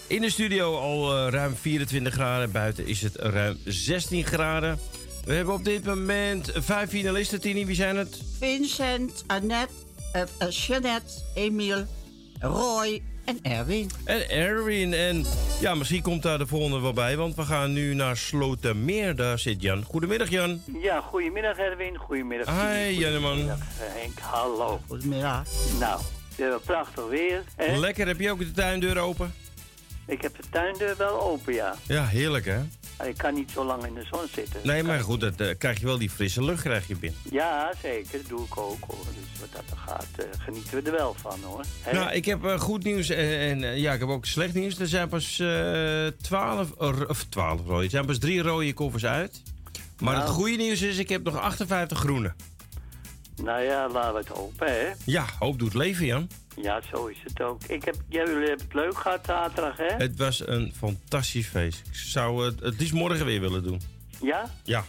in de studio al eh, ruim 24 graden. Buiten is het ruim 16 graden. We hebben op dit moment vijf finalisten, Tini. Wie zijn het? Vincent, Annette, uh, uh, Jeannette, Emiel, Roy en Erwin. En Erwin. En ja, misschien komt daar de volgende wel bij. Want we gaan nu naar Slotermeer. Daar zit Jan. Goedemiddag, Jan. Ja, goedemiddag Erwin, goedemiddag. Hi, Tini, Janneman. goedemiddag, eh, Henk, hallo. Goedemiddag. Nou, we hebben prachtig weer. Hè? Lekker. Heb je ook de tuindeur open? Ik heb de tuindeur wel open, ja. Ja, heerlijk, hè? Ik kan niet zo lang in de zon zitten. Nee, maar goed, dat, eh, krijg je wel die frisse lucht krijg je binnen. Ja, zeker. Dat doe ik ook, hoor. Dus wat dat gaat, eh, genieten we er wel van, hoor. Nou, ik heb eh, goed nieuws en, en ja, ik heb ook slecht nieuws. Er zijn pas 12, of 12 rode. Er zijn pas drie rode koffers uit. Maar Nou. het goede nieuws is, ik heb nog 58 groene. Nou ja, laten we het hopen, hè. Ja, hoop doet leven, Jan. Ja, zo is het ook. Ik heb, ja, jullie hebben het leuk gehad zaterdag, hè? Het was een fantastisch feest. Ik zou het het liefst morgen weer willen doen. Ja? Ja,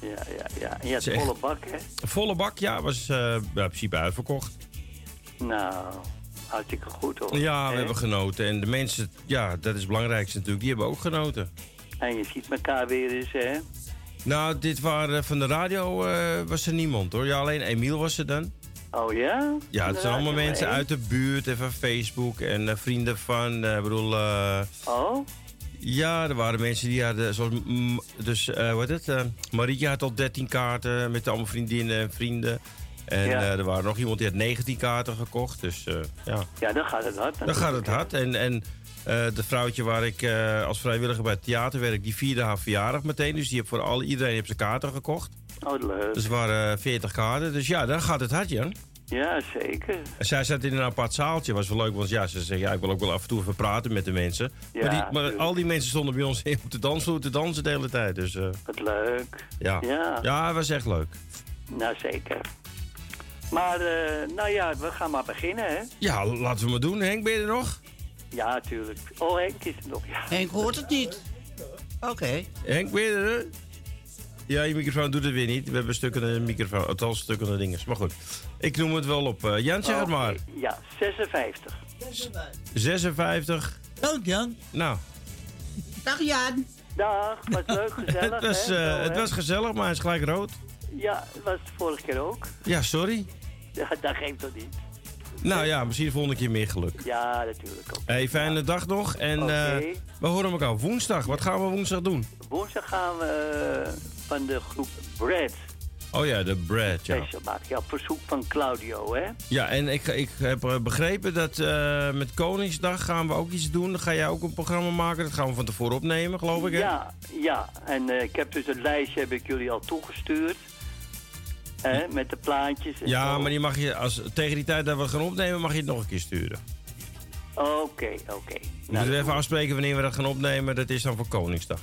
Ja, ja, ja. En je had volle bak, hè? volle bak, ja, was eh, ja, in principe uitverkocht. Nou, hartstikke goed, hoor. Ja, we hebben genoten. En de mensen, ja, dat is het belangrijkste natuurlijk, die hebben ook genoten. En je ziet elkaar weer eens, hè? Nou, dit waren van de radio eh, was er niemand hoor. Ja, alleen Emiel was er dan. Oh ja? Ja, het zijn allemaal Radio mensen 1? uit de buurt en van Facebook en eh, vrienden van, eh, ik bedoel... eh, Oh? Ja, er waren mensen die hadden, zoals, dus, eh wat het, eh Marietje had al 13 kaarten met allemaal vriendinnen en vrienden. En Ja. er waren nog iemand die had 19 kaarten gekocht, dus ja. Ja, dan gaat het hard. Dan gaat het hard. En, en de vrouwtje waar ik als vrijwilliger bij het theater werk, die vierde haar verjaardag meteen. Dus die heeft voor al, iedereen heeft zijn kaarten gekocht. Oh, leuk. Dus er waren 40 kaarten. Dus ja, dan gaat het hard, Jan. Ja, zeker. En zij zat in een apart zaaltje. Was wel leuk, want ja, ze zei, ja, ik wil ook wel af en toe even praten met de mensen. Ja, maar die, maar tuurlijk. al die mensen stonden bij ons op de dansvloer te dansen de hele tijd. Dus eh, Wat leuk. ja. Ja. ja, het was echt leuk. Nou, zeker. Maar, eh, nou ja, we gaan maar beginnen, hè? Ja, laten we maar doen. Henk, ben je er nog? Ja, natuurlijk. Oh, Henk is er nog, ja. Henk hoort het niet. Oké. Henk, ben je er? Ja, je microfoon doet het weer niet. We hebben stukken microfoon, althans stukken dinges. Maar goed, ik noem het wel op. Eh, Jan, zeg het Oké, maar. Ja, 56. 56. Dank Jan. Nou, Dag Jan. Dag, was leuk, gezellig, het, was, hè? eh, Zo, het was gezellig, maar hij is gelijk rood. Ja, het was de vorige keer ook. Ja, sorry. Ja, dat geeft toch niet. Nou ja, misschien de volgende keer meer geluk. Ja, natuurlijk ook. Hey, fijne dag nog. En Oké. eh, we horen elkaar woensdag. Wat gaan we woensdag doen? Woensdag gaan we van de groep Brad Oh ja, de Brad, ja. Ja, op verzoek van Claudio, hè? Ja, en ik, ik heb eh, begrepen dat eh, met Koningsdag gaan we ook iets doen. Dan ga jij ook een programma maken. Dat gaan we van tevoren opnemen, geloof ik, hè? Ja, ja. En eh, ik heb dus het lijstje heb ik jullie al toegestuurd. Hè, met de plaatjes en Ja, zo. maar die mag je, als, tegen die tijd dat we gaan opnemen, mag je het nog een keer sturen. Oké, oké. We Nou, moeten even afspreken wanneer we dat gaan opnemen. Dat is dan voor Koningsdag.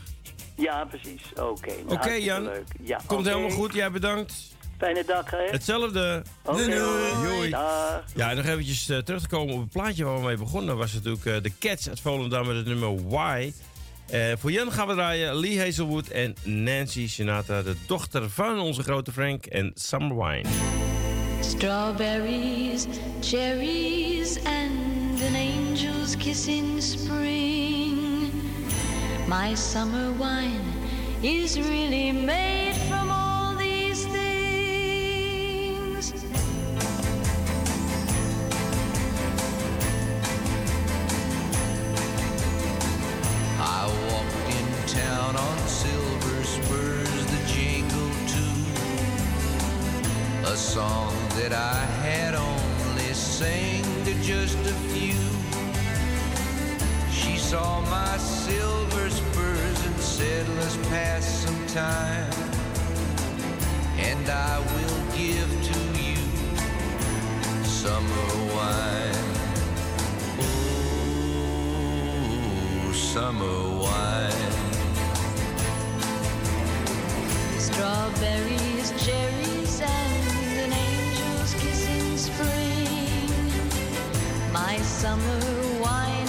Ja, precies. Oké. nou, Oké, Jan. Leuk. Ja, Komt helemaal goed. Jij bedankt. Fijne dag, hè? Hetzelfde. Oké, hoi. Doei. Dag. Ja, en nog eventjes eh, terug te komen op het plaatje waar we mee begonnen. was natuurlijk eh, de Cats uit Volendam met het nummer Why. Eh, voor Jan gaan we draaien Lee Hazelwood en Nancy Sinatra, de dochter van onze grote Frank en Summer Wine. Strawberries, cherries, and an angel's kiss in spring. My summer wine is really made from all these things. I walked in town on silver spurs that jingle too. A song that I had only sang to just a few. She saw my silver said, Let's pass some time. And I will give to you summer wine. Oh, summer wine. Strawberries, cherries, and an angel's kiss in spring. My summer wine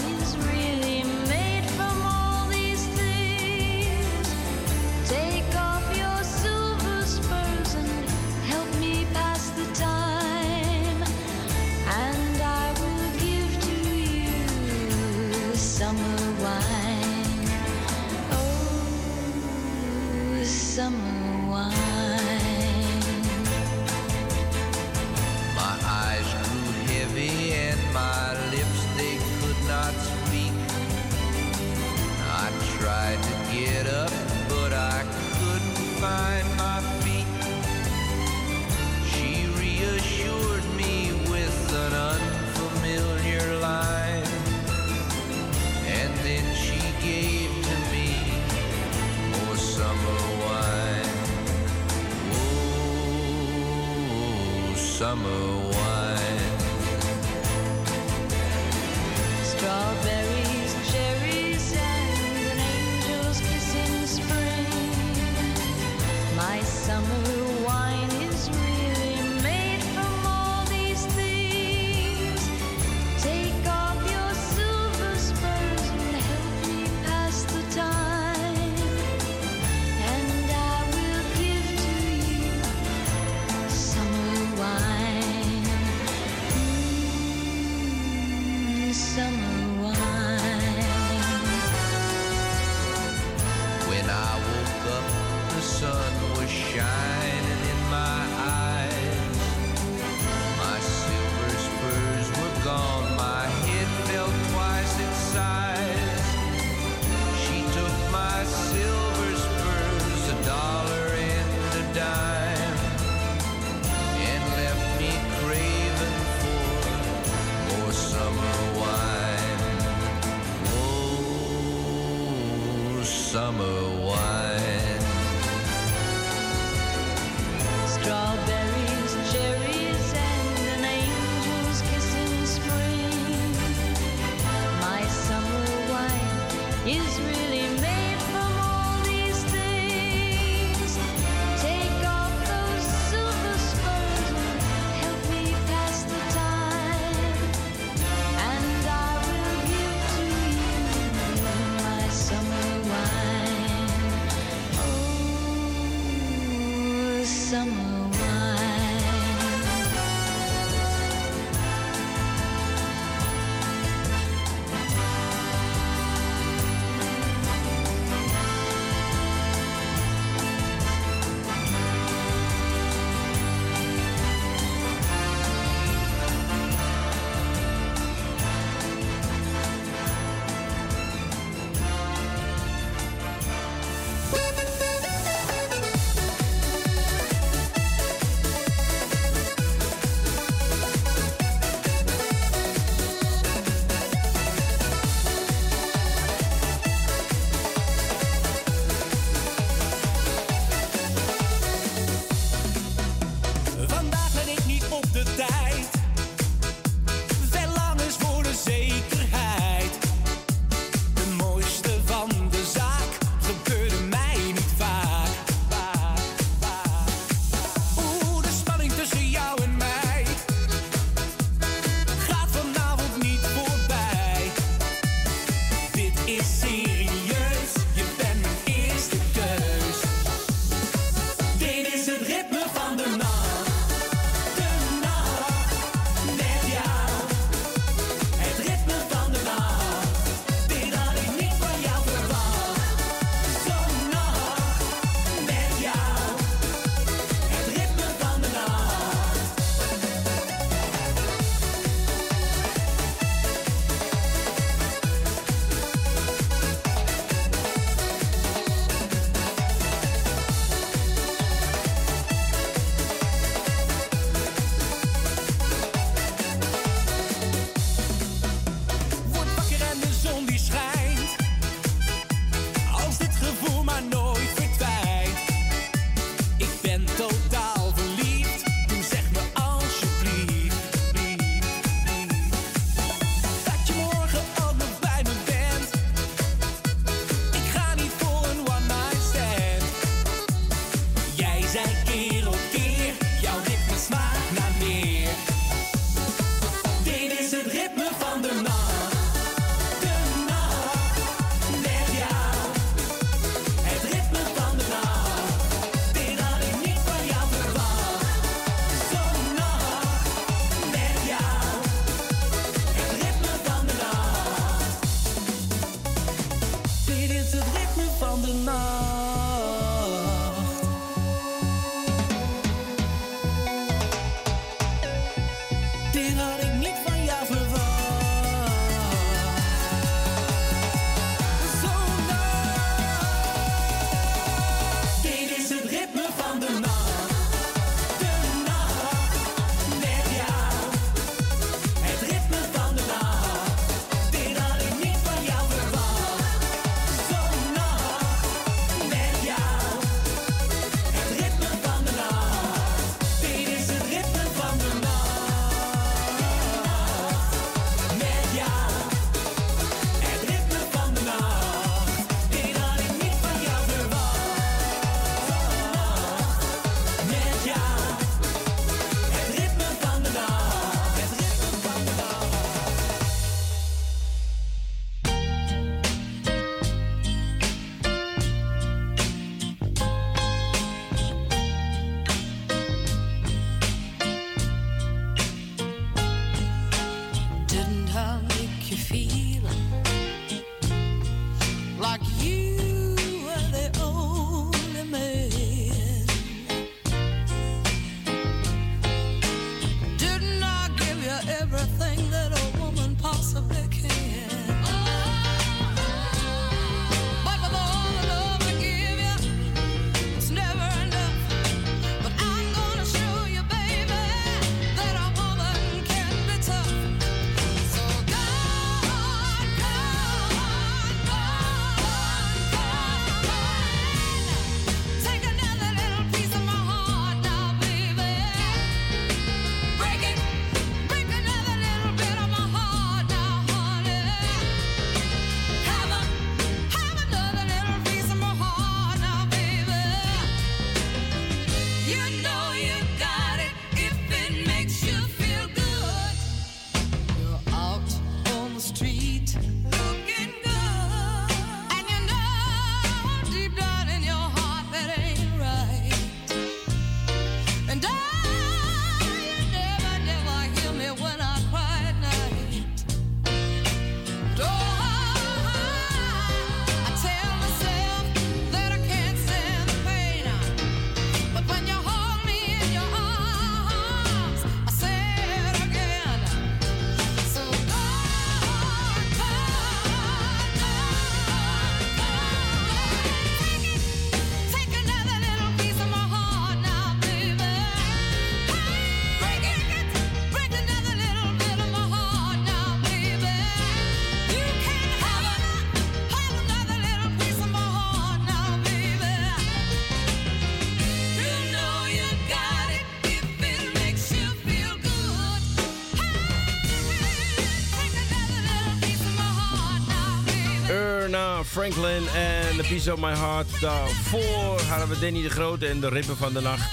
Franklin en The Piece of My Heart. Daarvoor hadden we Danny de Grote en de Rippen van de Nacht.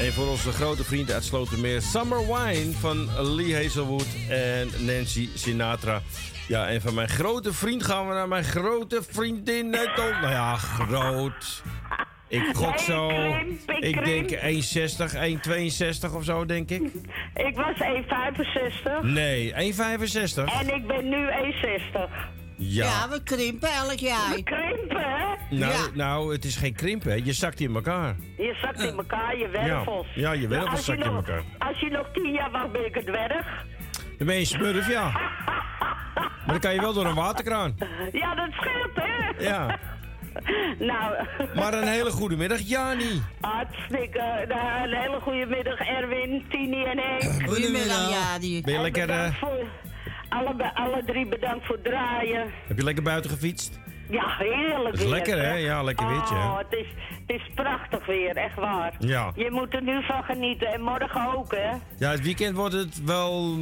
En voor onze grote vriend uit Slotermeer, Summer Wine van Lee Hazelwood en Nancy Sinatra. Ja, en van mijn grote vriend gaan we naar mijn grote vriendin. Nou ja, groot. Ik gok zo. krimp, ik Ik denk krimp. 1,60, 1,62 of zo, denk ik. Ik was 1,65 Nee, 1,65. en ik ben nu 1,60. Ja. we krimpen elk jaar. We krimpen, hè? Nou, Ja. nou, het is geen krimp, hè. Je zakt in elkaar. Je zakt in elkaar, je wervels. Ja, je wervels zakt in elkaar. Als je nog tien jaar wacht, ben ik een dwerg. Dan ben je een smurf, ja. Maar dan kan je wel door een waterkraan. Ja, dat scheelt, hè? Ja. Nou. Maar een hele goede middag, Jani. Hartstikke. nou, een hele goede middag, Erwin, Tini en Henk. Goedemiddag, Jadi. Ben je lekker, eh, voor- alle, alle drie bedankt voor het draaien. Heb je lekker buiten gefietst? Ja, heerlijk is weer, lekker, hè? Ja, lekker weertje, hè? Oh, het is, het is prachtig weer, echt waar. Ja. Je moet er nu van genieten en morgen ook, hè? Ja, het weekend wordt het wel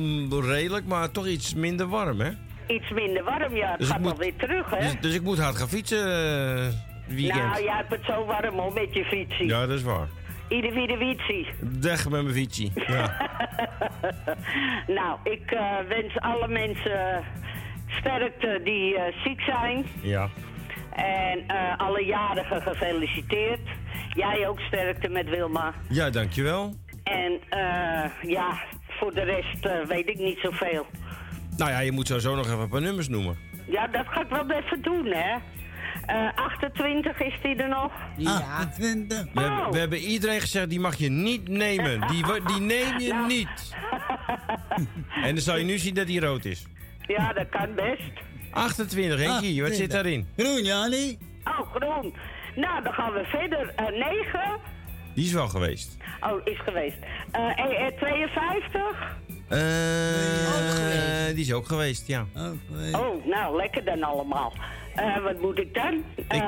redelijk, maar toch iets minder warm, hè? Iets minder warm, ja. Het Dus gaat moet- alweer terug, hè? Dus, dus ik moet hard gaan fietsen het weekend. nou, jij hebt het zo warm hoor, met je fietsie. Ja, dat is waar. Ieder wie de fietsie. Weg met mijn fietsie. Ja. nou, ik eh, wens alle mensen sterkte die eh, ziek zijn. ja. En eh, alle jarigen gefeliciteerd. Jij ook sterkte met Wilma. Ja, dankjewel. En eh, ja, voor de rest eh, weet ik niet zoveel. Nou ja, je moet sowieso nog even een paar nummers noemen. Ja, dat ga ik wel even doen, hè. Eh 28 is die er nog? Ja. We, hebben, we hebben iedereen gezegd, die mag je niet nemen. Die, die neem je niet. En dan zal je nu zien dat die rood is. Ja, dat kan best. 28, Henkie, wat zit daarin? Groen, Jani. Oh, groen. Nou, dan gaan we verder. Eh 9. Die is wel geweest. Oh, is geweest. Eh eh, eh, 52. Eh, die is ook geweest, ja. Oh, nou, lekker dan allemaal. Eh, wat moet ik dan? Eh,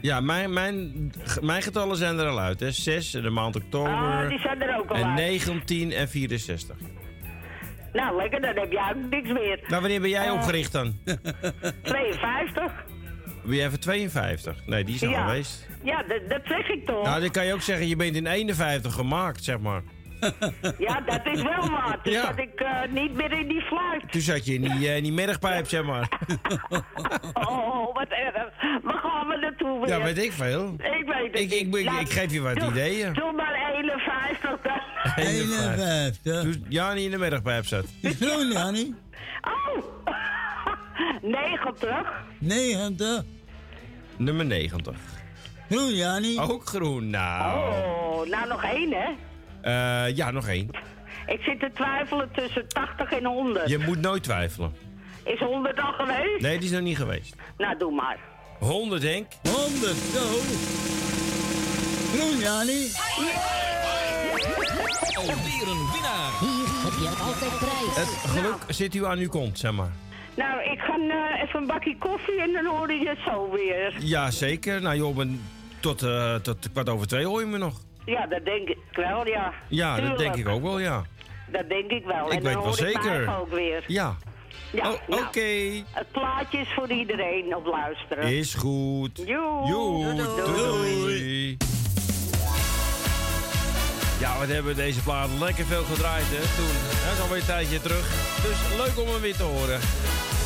Ja, mijn, mijn, mijn getallen zijn er al uit, hè. 6 in de maand oktober. Ah, die zijn er ook al En uit. 19 en 64. nou, lekker, dan heb jij ook niks meer. Nou, wanneer ben jij Eh, opgericht dan? 52. Ben jij even 52? Nee, die is al Ja. geweest. Ja, dat, dat zeg ik toch. Nou, dan kan je ook zeggen, je bent in 51 gemaakt, zeg maar. Ja, dat is wel waar. Toen Ja. zat ik eh, niet meer in die fluit. Toen zat je in die, in die middagpijp, zeg maar. Oh, wat erg. Waar gaan we naartoe weer? Ja, weet ik veel. Ik weet het Ik, ik, niet. ik, Nou, ik geef je wat doe- ideeën. Doe maar 51 dan. 51. Toen Jani in de middagpijp zat. Is groen, Jani. Oh! 90. 90. Nummer 90. Groen, Jani. Ook groen, nou. Oh, nou nog één, hè? Eh, ja, nog één. Ik zit te twijfelen tussen 80 en 100. Je moet nooit twijfelen. Is 100 al geweest? Nee, die is nog niet geweest. Nou, doe maar. 100, Henk. 100, zo. Groen, Jani. Alweer een winnaar. Hier heb je altijd prijs. Het geluk zit u aan uw kont, zeg maar. Nou, ik ga eh, even een bakje koffie en dan hoor je het zo weer. Ja, zeker. Nou joh, ben- tot, eh, tot kwart over twee hoor je me nog. Ja, dat denk ik wel, ja. Ja, dat denk ik ook wel, ja. Dat denk ik wel. Ik en weet dan wel hoor ik zeker. eigen ook weer. Ja, Ja, Oh, nou, oké. Het plaatje is voor iedereen op luisteren. is goed. Joe. Joe, Doei, doei, doei. Ja, wat hebben we deze plaat lekker veel gedraaid, hè, toen. Dat is alweer een tijdje terug. Dus leuk om hem weer te horen.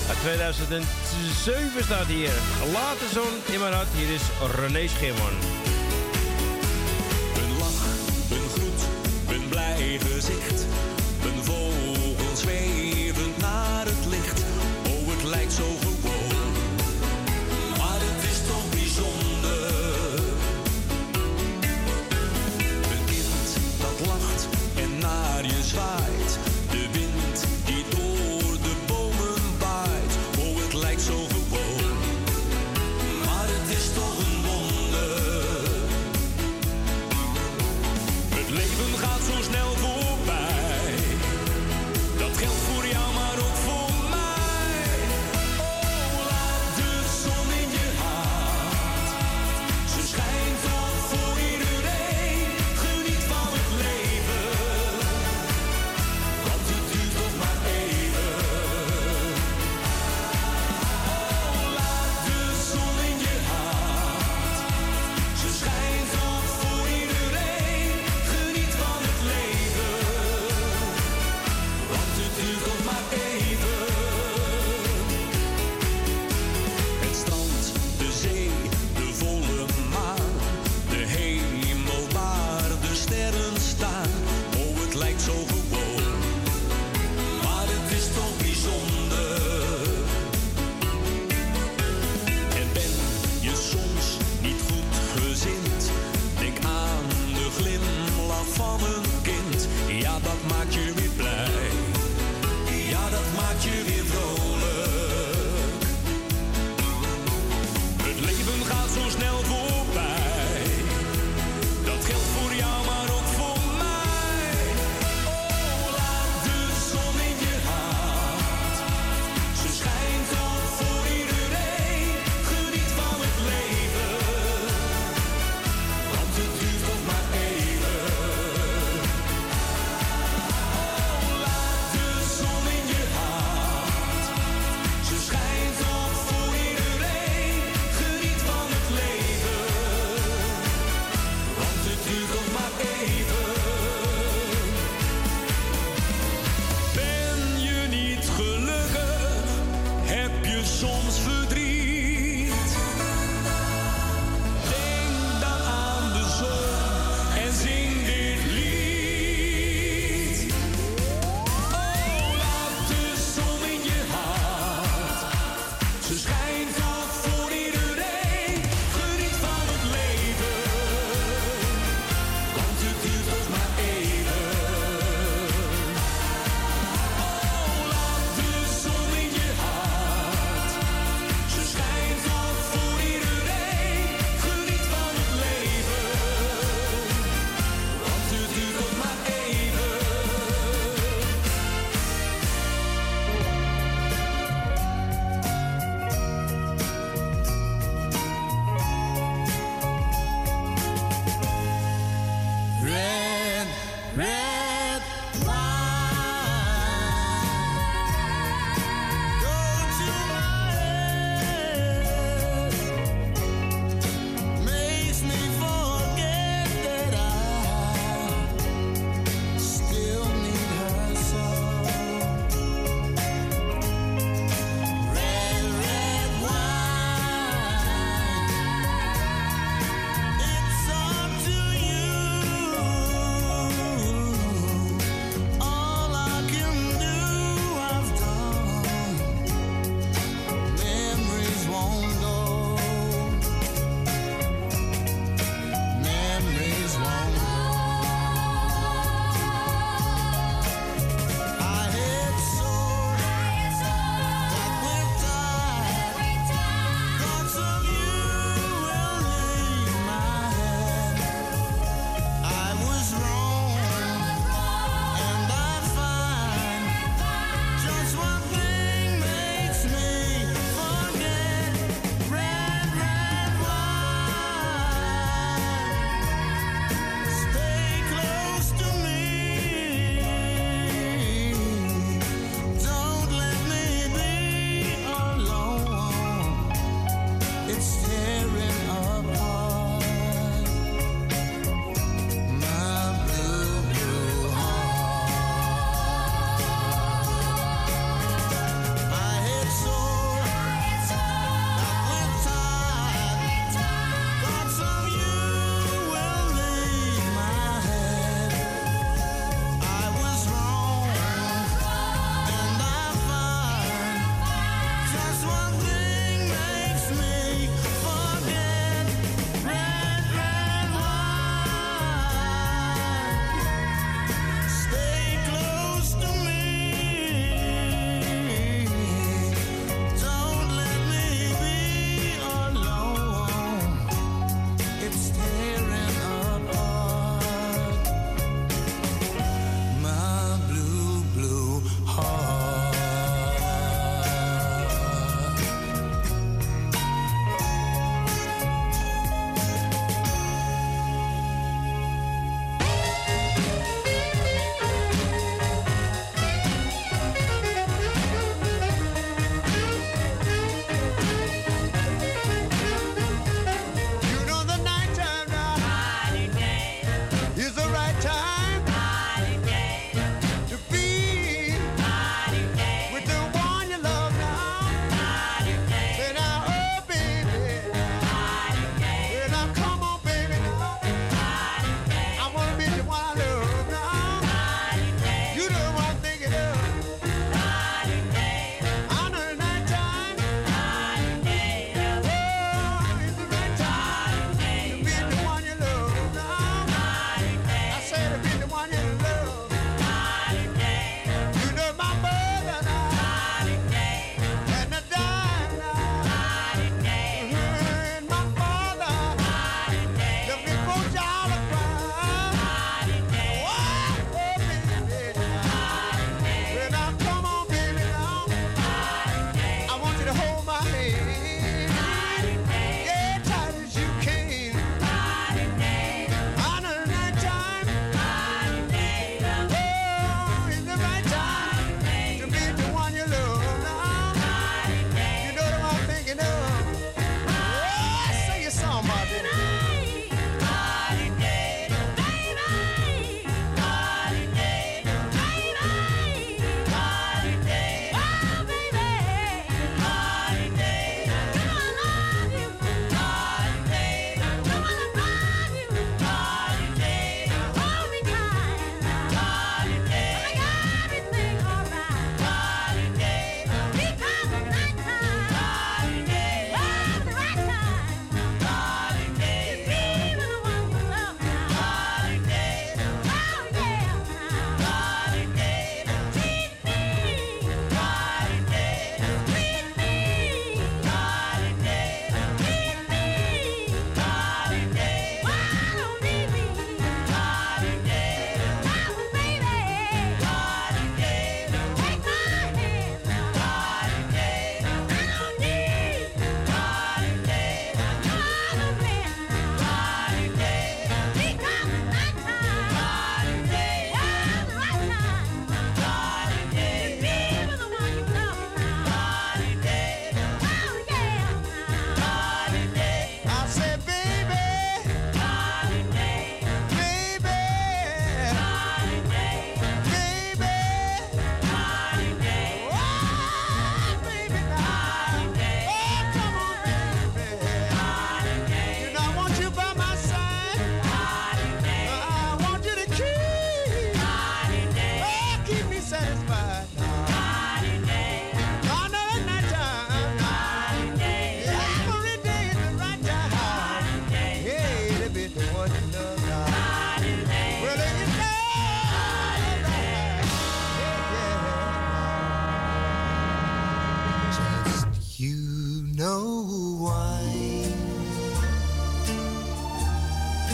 Uit 2007 staat hier. Later zon in mijn hart. Hier is René Schimman. Gezicht. Een vogel zwevend naar het licht. Oh, het lijkt zo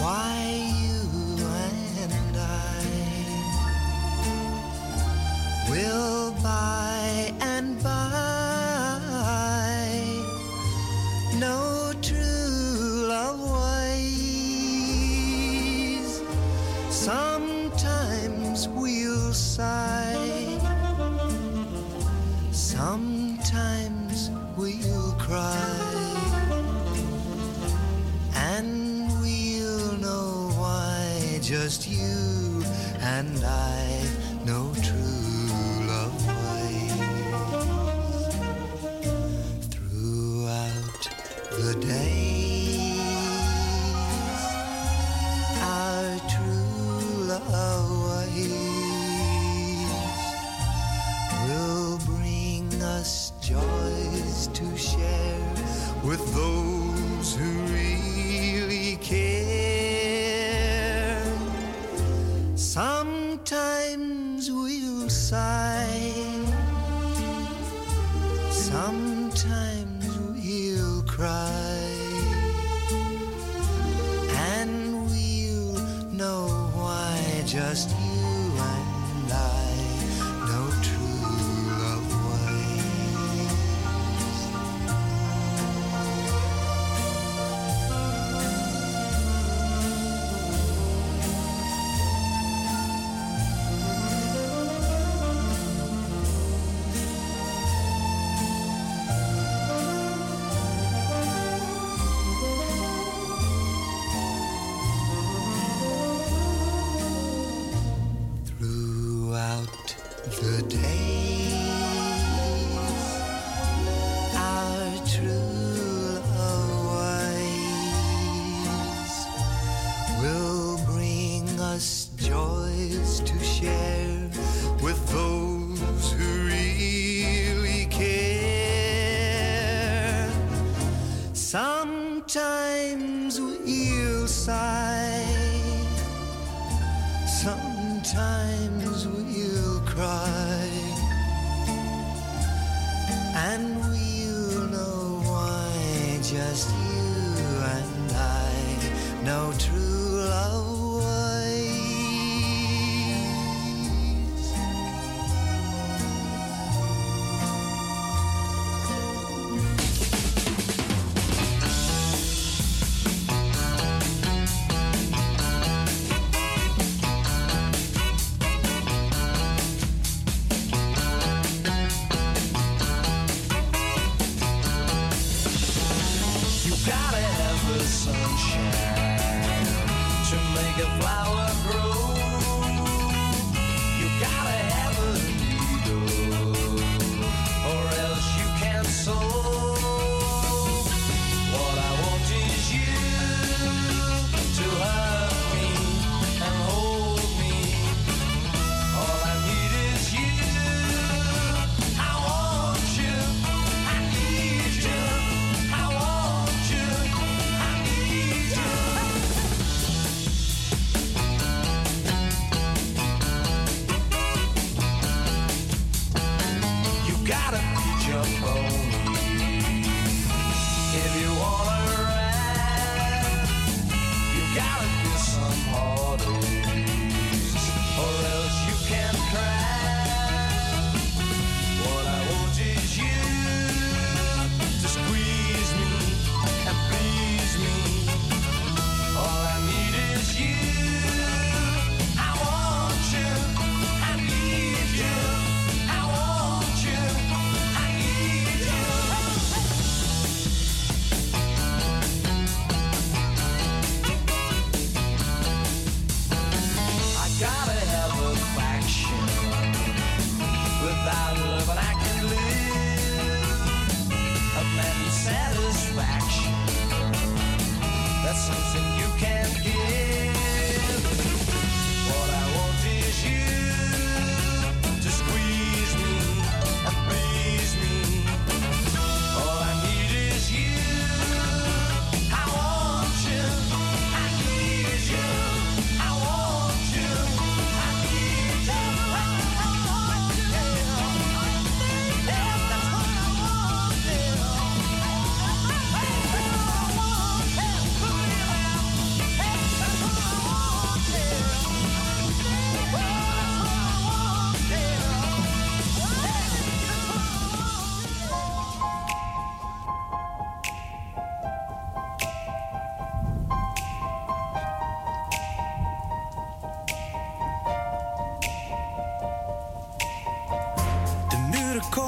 Why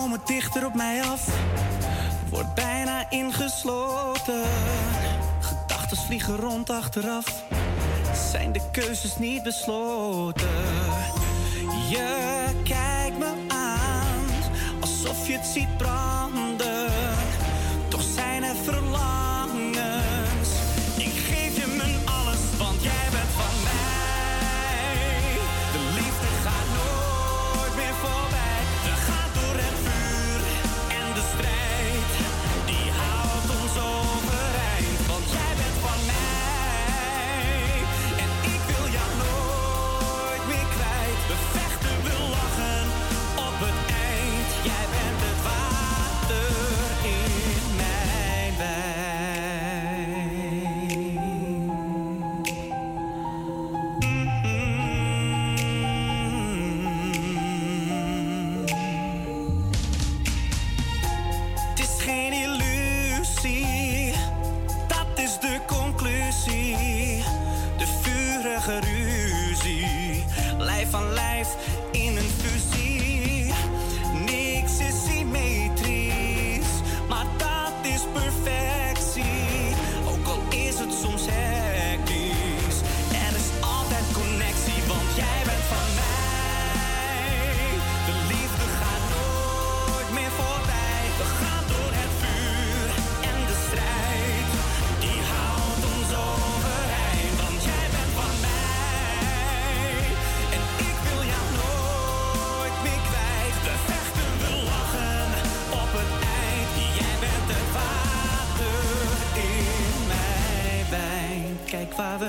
komen dichter op mij af. Word bijna ingesloten. Gedachten vliegen rond achteraf. Zijn de keuzes niet besloten? Je kijkt me aan alsof je het ziet.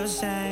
outside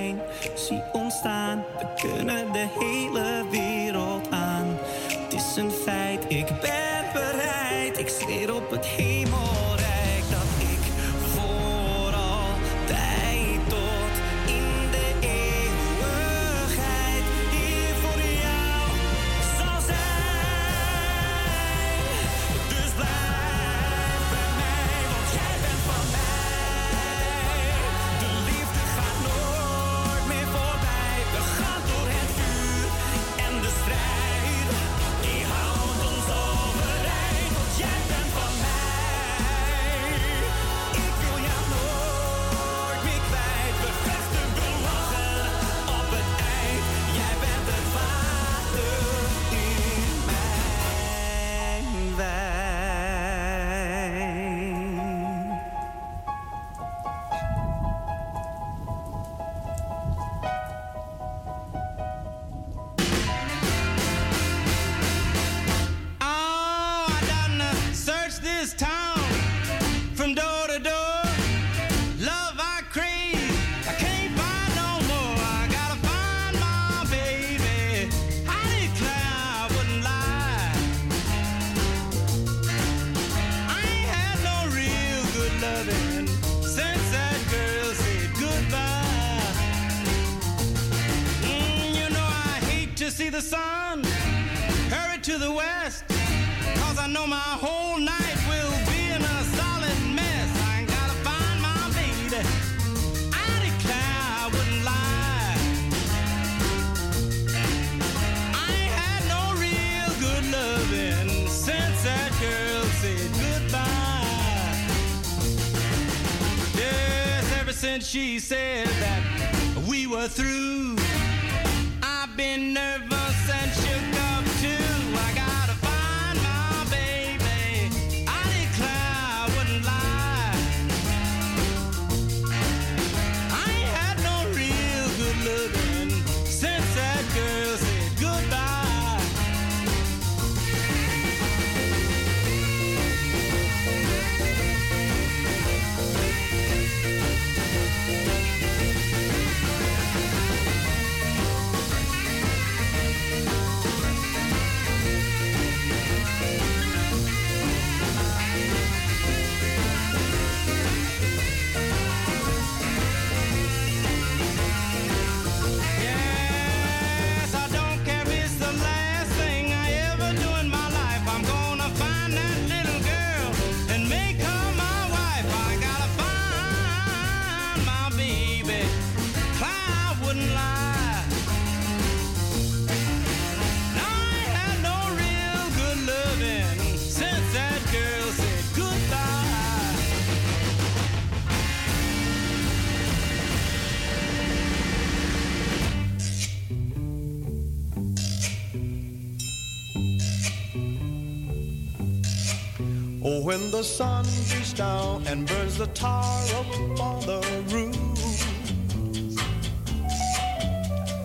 the sun beats down and burns the tar up on the roof.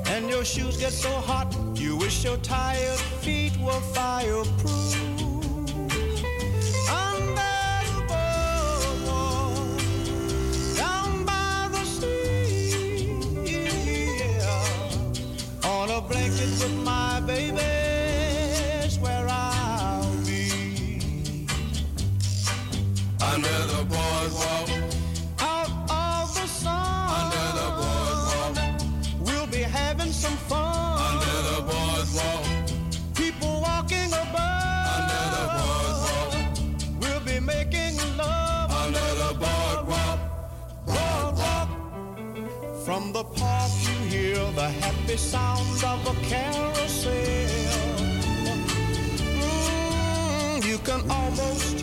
And your shoes get so hot, you wish your tired feet were fireproof. Under the boardwalk, down by the sea, on a blanket with my baby. sounds of a carousel. Mm, you can almost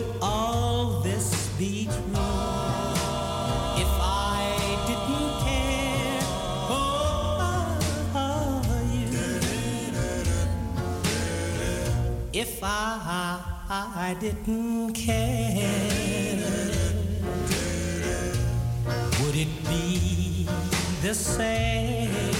would all this be true? If I didn't care for you, if I, I didn't care, would it be the same?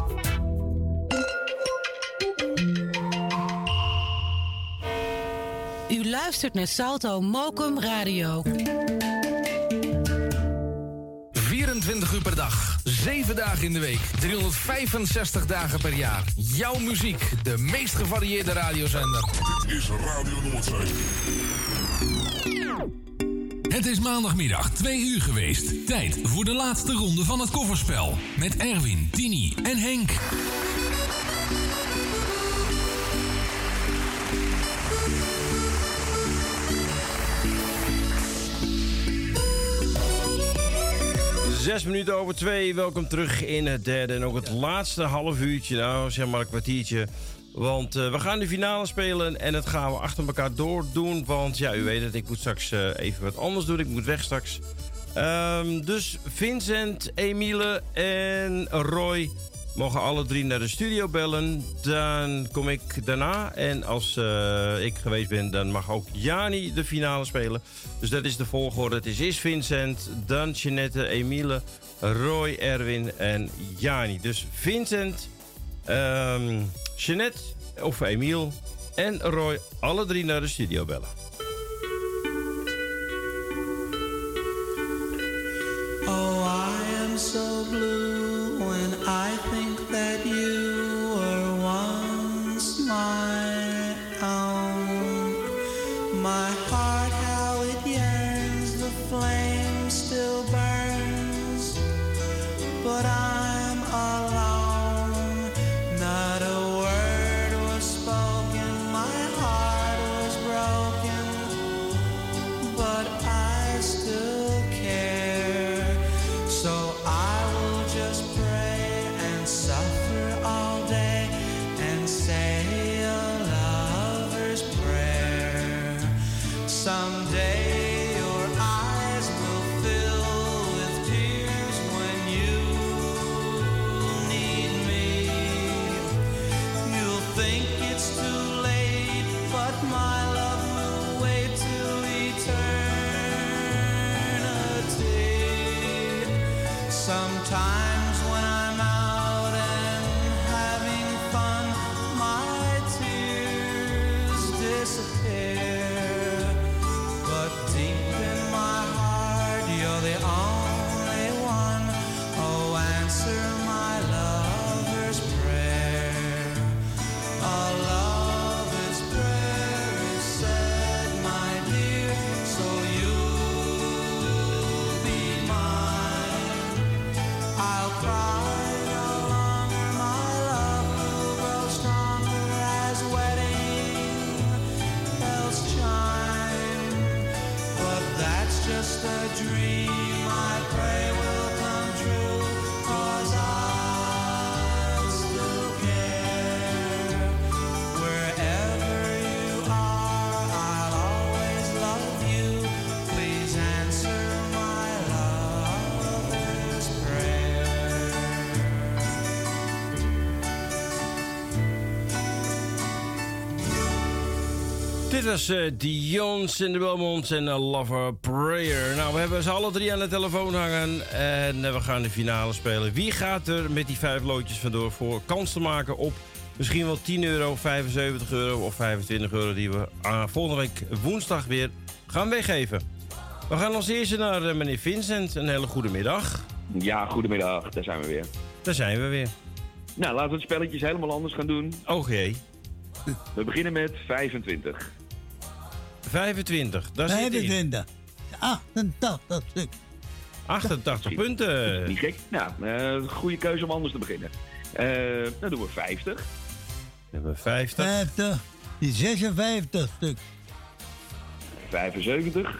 U luistert naar Salto Mokum Radio. 24 uur per dag, 7 dagen in de week, 365 dagen per jaar. Jouw muziek, de meest gevarieerde radiozender. Dit is Radio Noordzee. Het is maandagmiddag 2 uur geweest. Tijd voor de laatste ronde van het kofferspel. Met Erwin, Tini en Henk. Zes minuten over twee. Welkom terug in het derde en ook het laatste half uurtje. Nou, zeg maar een kwartiertje. Want eh, we gaan de finale spelen en dat gaan we achter elkaar door doen. Want ja, u weet het, ik moet straks eh, even wat anders doen. Ik moet weg straks. Ehm, dus Vincent, Emile en Roy, mogen alle drie naar de studio bellen. Dan kom ik daarna. En als eh, ik geweest ben, dan mag ook Jani de finale spelen. Dus dat is de volgorde. Het is Vincent, dan Jeanette, Emile, Roy, Erwin en Jani. Dus Vincent, ehm Jeanette of Emiel en Roy, alle drie naar de studio bellen. Oh, I am so blue when I think that you were once my own. My was eh Dion's in de Belmonts en A Lover Prayer. Nou, we hebben ze alle drie aan de telefoon hangen. En eh, we gaan de finale spelen. Wie gaat er met die vijf loodjes vandoor voor kans te maken op misschien wel 10 euro, 75 euro of 25 euro... die we volgende week woensdag weer gaan weggeven. We gaan als eerste naar eh, meneer Vincent. Een hele goede middag. Ja, goedemiddag. Daar zijn we weer. Daar zijn we weer. Nou, laten we het spelletjes helemaal anders gaan doen. Oké. We beginnen met 25. 25, daar zit hij. 25. 88 stuk. 88 punten. Niet gek. Nou, eh, goede keuze om anders te beginnen. Eh, dan doen we 50. Nummer 50. 50. Die 56 stuk. 75.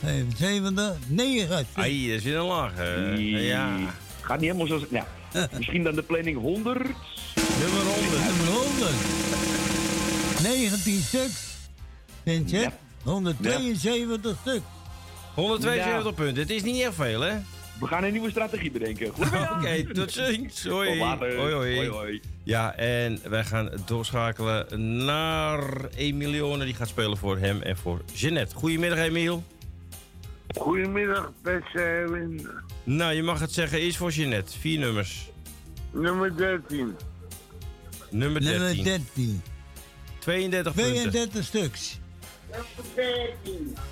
75. 9 stuk. Ai, dat is in een laag. eh, ja. Gaat niet helemaal zoals... Nou, misschien dan de planning 100. Nummer 100. Nummer 100. 19 stuks. Vincent. 172 stuk. 172 Ja. punten. Het is niet echt veel, hè? We gaan een nieuwe strategie bedenken. Oké, tot ziens. Hoi. Tot later. Hoi, hoi. Hoi, hoi. Ja, en wij gaan doorschakelen naar Emilione. Die gaat spelen voor hem en voor Jeannette. Goedemiddag, Emiel. Goedemiddag, beste Erwin. Nou, je mag het zeggen. Eerst voor Jeannette. Vier nummers. Nummer 13. Nummer 13. Nummer 13. 32 punten. 32 stuks.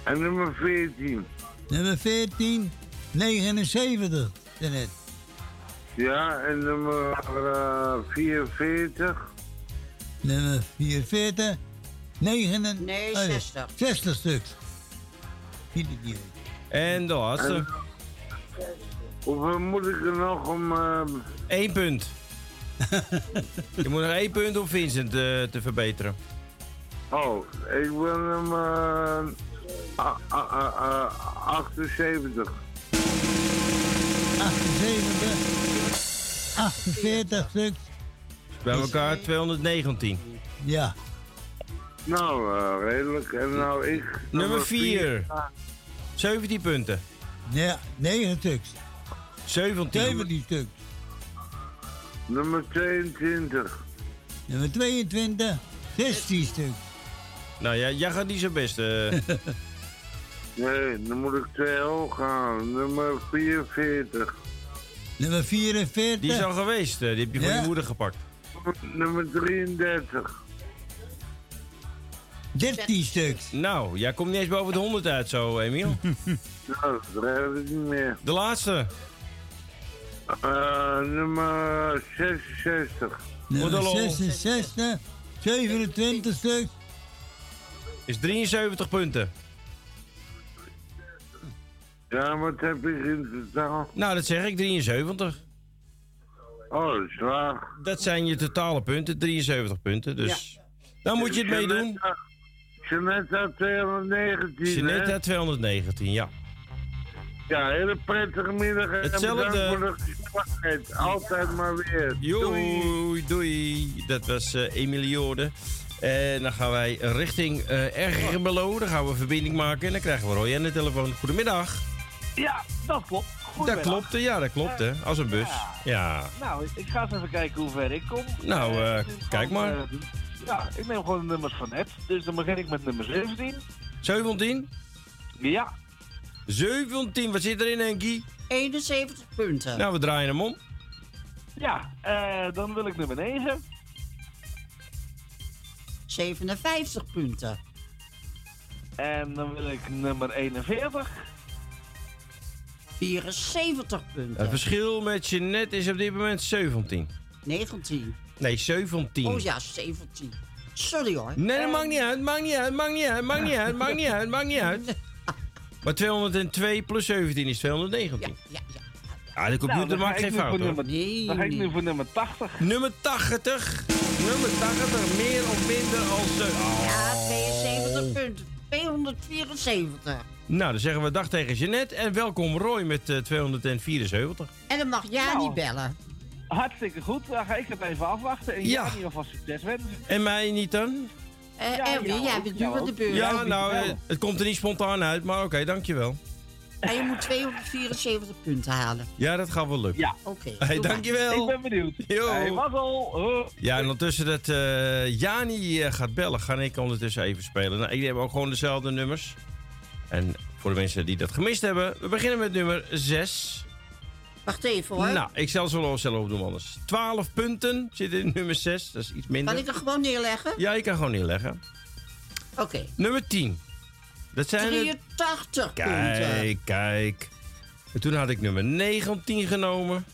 En nummer 14. Nummer 14. 79. Daarnet. Ja, en nummer eh, 44. Nummer 44. 9. Nee, 60. 60 stuks. Zie je die? En de laatste. En- Hoeveel moet ik er nog om... eh, Eén punt. je moet nog één punt om Vincent eh, te verbeteren. Oh, ik wil hem... a- 78. 78. 48 stuks. Bij elkaar 219. Ja. Nou, eh, redelijk. En nou ik... Nummer vier. 4. 17 punten. Ja, 9 stuks. 17. 17 stuks. Nummer 22. Nummer 22. 16 stuk. Nou ja, jij gaat niet zo best. eh. Nee, dan moet ik twee hoog gaan. Nummer 44. Nummer 44. die is al geweest. eh, die heb je van Ja. je moeder gepakt. Nummer 33. 13 stuks. Nou, jij komt niet eens boven de 100 uit zo, Emiel. Nou, dat red ik niet meer. De laatste. Eh, nummer 66. Nummer Voor de lol. 66. 27 stuks. Is 73 punten. Ja, wat heb ik in totaal? Nou, dat zeg ik, 73. Oh, dat is laag. Dat zijn je totale punten, 73 punten. Dus dan moet je het meedoen. Jeanette had 219, Jeanette hè? had 219, ja. Ja, hele prettige middag. en Hetzelfde. bedankt voor de gezelligheid. Altijd maar weer. Doei, doei. Dat was eh Emiliode. En dan gaan wij richting eh Ergemelo. Dan gaan we een verbinding maken en dan krijgen we Roy aan de telefoon. Goedemiddag. Ja, dat klopt. Dat klopt, ja, dat klopt, hè. Als een bus. Ja. Nou, ik ga eens even kijken hoe ver ik kom. Nou, Eh, eh, kijk gewoon, maar. ja, ik neem gewoon de nummers van net. Dus dan begin ik met nummer 17. 17? Ja. 17, wat zit erin, Henkie? 71 punten. Nou, we draaien hem om. Ja, eh, dan wil ik nummer 9. 57 punten. En dan wil ik nummer 41. 74 punten. Het verschil met Jeanette is op dit moment 17. 19. Nee, 17. Oh ja, 17. Sorry hoor. Nee, dat maakt niet uit, maakt niet uit, maakt niet uit, maakt niet uit, maakt niet uit, maakt niet uit. Maar 202 plus 17 is 219. Ja, ja. Ja, de computer Nou, maakt geen fout nummer- Dan ga ik nu voor nummer 80. Nummer 80. Nummer 80, meer of minder als... eh, oh. Ja, 72 punten. 274. Nou, dan zeggen we dag tegen Jeanette en welkom Roy met eh, 274. En dan mag jij Nou. niet bellen. Hartstikke goed. Dan ga ik het even afwachten. En Ja. ja. in alvast succes wensen. En mij niet dan? Eh Ja, Erwin, jou jij bent nu aan de beurt. Ja, nou, eh, het komt er niet spontaan uit, maar oké, dankjewel. En je moet 274 punten halen. Ja, dat gaat wel lukken. Ja. Oké. Hey, doe maar. dankjewel. Ik ben benieuwd. Yo. Hey, mazzel. Ja, en ondertussen dat eh, Jani eh, gaat bellen, ga ik ondertussen even spelen. Nou, ik heb ook gewoon dezelfde nummers. En voor de mensen die dat gemist hebben, we beginnen met nummer 6. Wacht even hoor. Nou, ik zal wel zelf opdoen anders. 12 punten zitten in nummer 6, dat is iets minder. Kan ik er gewoon neerleggen? Ja, je kan gewoon neerleggen. Oké. Nummer 10. Dat zijn er... 83 punten. Kijk, kijk. En toen had ik nummer 19 genomen.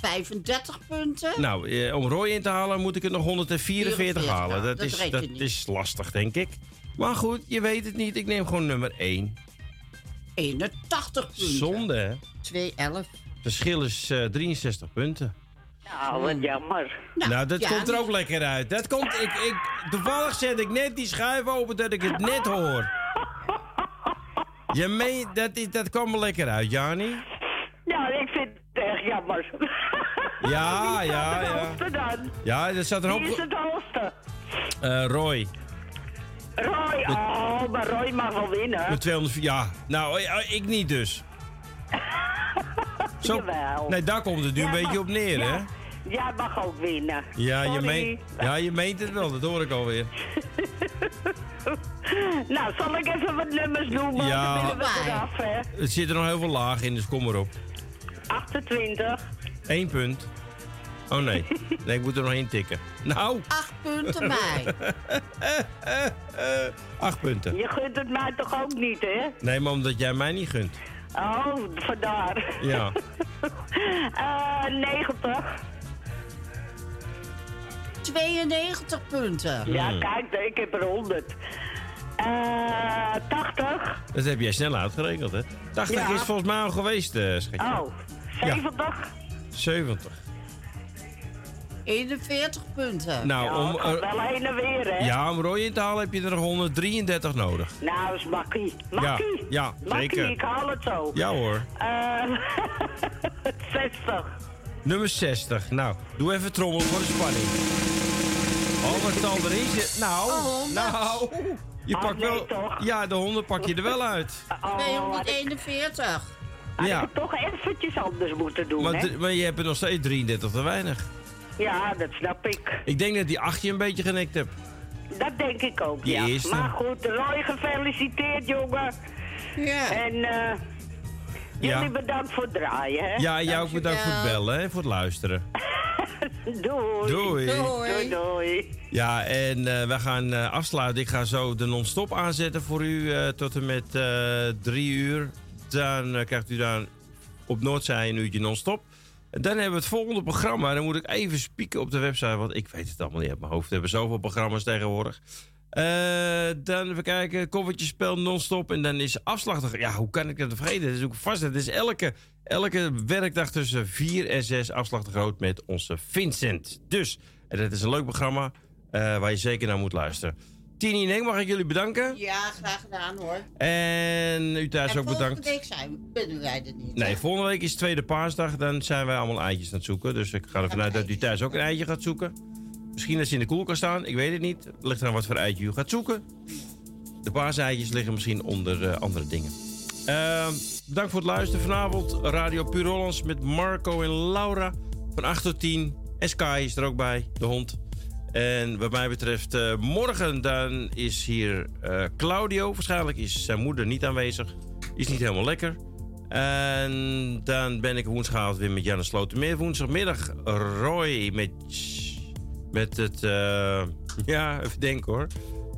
35 punten. Nou, eh, om Roy in te halen moet ik het nog 144 44 halen. Dat, dat is, dat is lastig, denk ik. Maar goed, je weet het niet. Ik neem gewoon nummer 1. 81 punten. Zonde, hè? 211. Verschil is eh, 63 punten. Nou, wat jammer. Nou, dat ja, komt er ook lekker uit. Dat komt, ik, ik, toevallig zet ik net die schuif open dat ik het net hoor. Je meen, dat, is- dat kwam er lekker uit, Jani. Ja, ik vind het echt jammer. Ja, ja, ja. dan? Ja, er zat een Wie is hoop... het hoogste? eh Roy, Roy, oh, maar Roy mag wel winnen. met 200... Ja, nou, eh, ik niet dus. Zo, Jawel. nee, daar komt het nu een beetje op neer, hè? Ja, Jij mag ook winnen. Ja je, meent, ja, je meent het wel, dat hoor ik alweer. Nou, zal ik even wat nummers noemen? Ja. Dan willen we eraf, hè. Er zit er nog heel veel laag in, dus kom maar op. 28. Eén punt. Oh nee, nee ik moet er nog één tikken. Nou, 8 punten bij. acht punten. Je gunt het mij toch ook niet, hè? Nee, maar omdat jij mij niet gunt. Oh, vandaar. Ja. Eh 90. 92 punten. Ja, kijk, ik heb er 100. Eh 80. Dat heb jij snel uitgerekend, hè? 80 Ja. is volgens mij al geweest, eh schatje. Oh, 70. 70. 41 punten. Nou, ja, om, eh, wel heen en weer, hè? ja, om Roy in te halen heb je er nog 133 nodig. Nou, is makkie. Makkie. ja, makkie, zeker. ik haal het zo. Ja hoor. Eh 60. Nummer 60. Nou, doe even trommel voor de spanning. Oh, wat zal erin zitten? Nou, nou. Je Oh, pakt nee, wel. toch? Ja, de 100 pak je er wel uit. Oh, had ik, 241. had Ja. ik het toch eventjes anders moeten doen, Maar, hè? maar je hebt er nog steeds 33 te weinig. Ja, dat snap ik. Ik denk dat die acht je een beetje genekt hebt. Dat denk ik ook, Die ja. eerste. Maar goed, Roy, gefeliciteerd, jongen. Ja. En eh jullie Ja. bedankt voor het draaien, hè? Ja, jou ook bedankt voor het bellen en voor het luisteren. Doei. Doei. Doei, doei. Ja, en eh, we gaan eh, afsluiten. Ik ga zo de non-stop aanzetten voor u eh, tot en met eh, drie uur. Dan krijgt u dan op Noordzij een uurtje non-stop. En dan hebben we het volgende programma. Dan moet ik even spieken op de website, want ik weet het allemaal niet uit mijn hoofd. We hebben zoveel programma's tegenwoordig. Eh, dan even kijken, koffertjespel non-stop. En dan is afslag. Ja, hoe kan ik dat vergeten? Dat is ook vast. Het is elke, elke werkdag tussen 4 en 6 afslag te groot met onze Vincent. Dus, en dat is een leuk programma eh, waar je zeker naar moet luisteren. Tini en Henk, mag ik jullie bedanken? Ja, graag gedaan hoor. En u thuis en ook bedankt. volgende week zijn, kunnen wij er niet. Nee, volgende week is tweede paasdag. Dan zijn wij allemaal eitjes aan het zoeken. Dus ik ga ervan uit dat u thuis ook een eitje gaat zoeken. Misschien dat ze in de koelkast staan. Ik weet het niet. Ligt eraan wat voor eitje u gaat zoeken. De paaseitjes liggen misschien onder eh, andere dingen. Ehm, bedankt voor het luisteren. Vanavond Radio Puur Hollands met Marco en Laura. Van 8 tot 10. En Sky is er ook bij, de hond. En wat mij betreft, eh, morgen dan is hier eh, Claudio. Waarschijnlijk is zijn moeder niet aanwezig. Is niet helemaal lekker. En dan ben ik woensdagavond weer met Janne Slotermeer. Woensdagmiddag Roy met, met het... eh, ja, even denken hoor.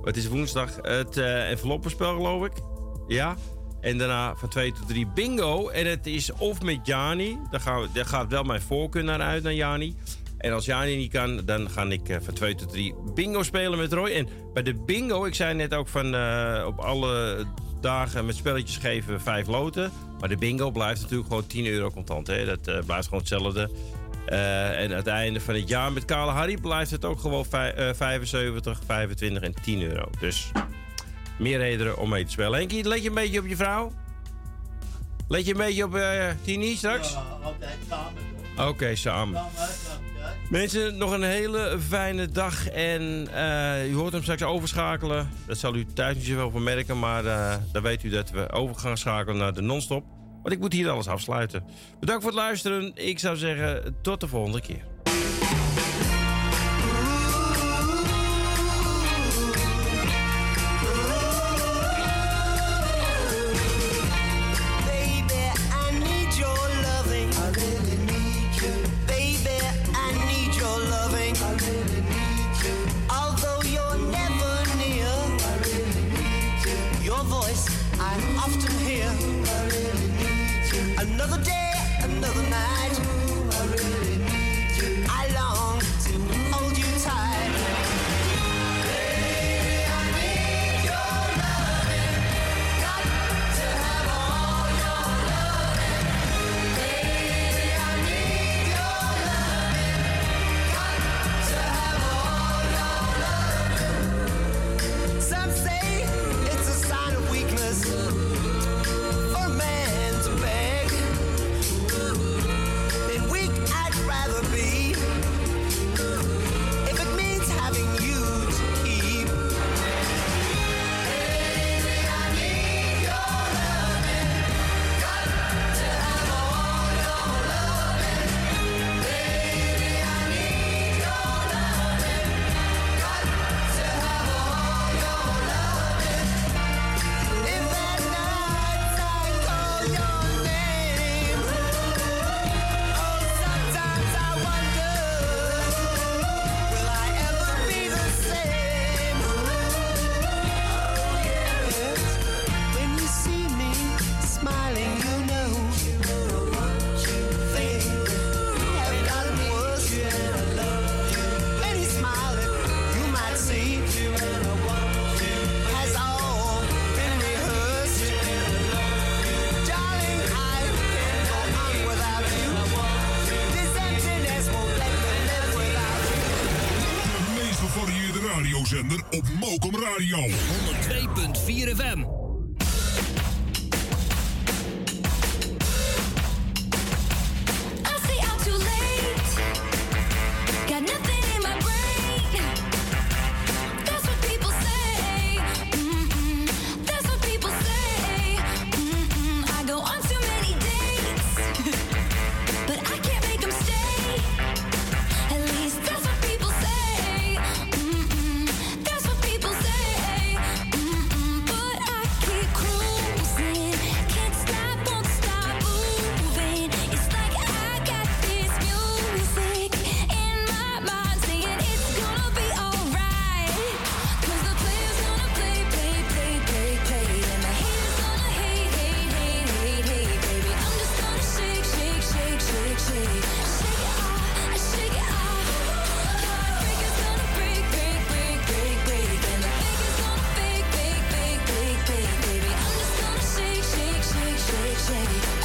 Het is woensdag het eh enveloppenspel geloof ik. Ja. En daarna van 2 tot 3 bingo. En het is of met Jani. Daar, gaan we, gaat wel mijn voorkeur naar uit, naar Jani. En als Jani niet kan, dan ga ik eh, van 2 tot 3 bingo spelen met Roy. En bij de bingo, ik zei net ook van op alle dagen met spelletjes geven vijf loten. Maar de bingo blijft natuurlijk gewoon 10 euro contant. Hè? Dat eh, blijft gewoon hetzelfde. Eh, en aan het einde van het jaar met Kale Harry blijft het ook gewoon vij- eh, 75, 25 en 10 euro. Dus meer redenen om mee te spelen. Henkie, let je een beetje op je vrouw? Let je een beetje op eh Tini straks? Ja, altijd samen. Oké, samen. Mensen, nog een hele fijne dag. En eh, u hoort hem straks overschakelen. Dat zal u thuis niet zoveel van merken. Maar eh, dan weet u dat we over gaan schakelen naar de non-stop. Want ik moet hier alles afsluiten. Bedankt voor het luisteren. Ik zou zeggen, tot de volgende keer. Hey,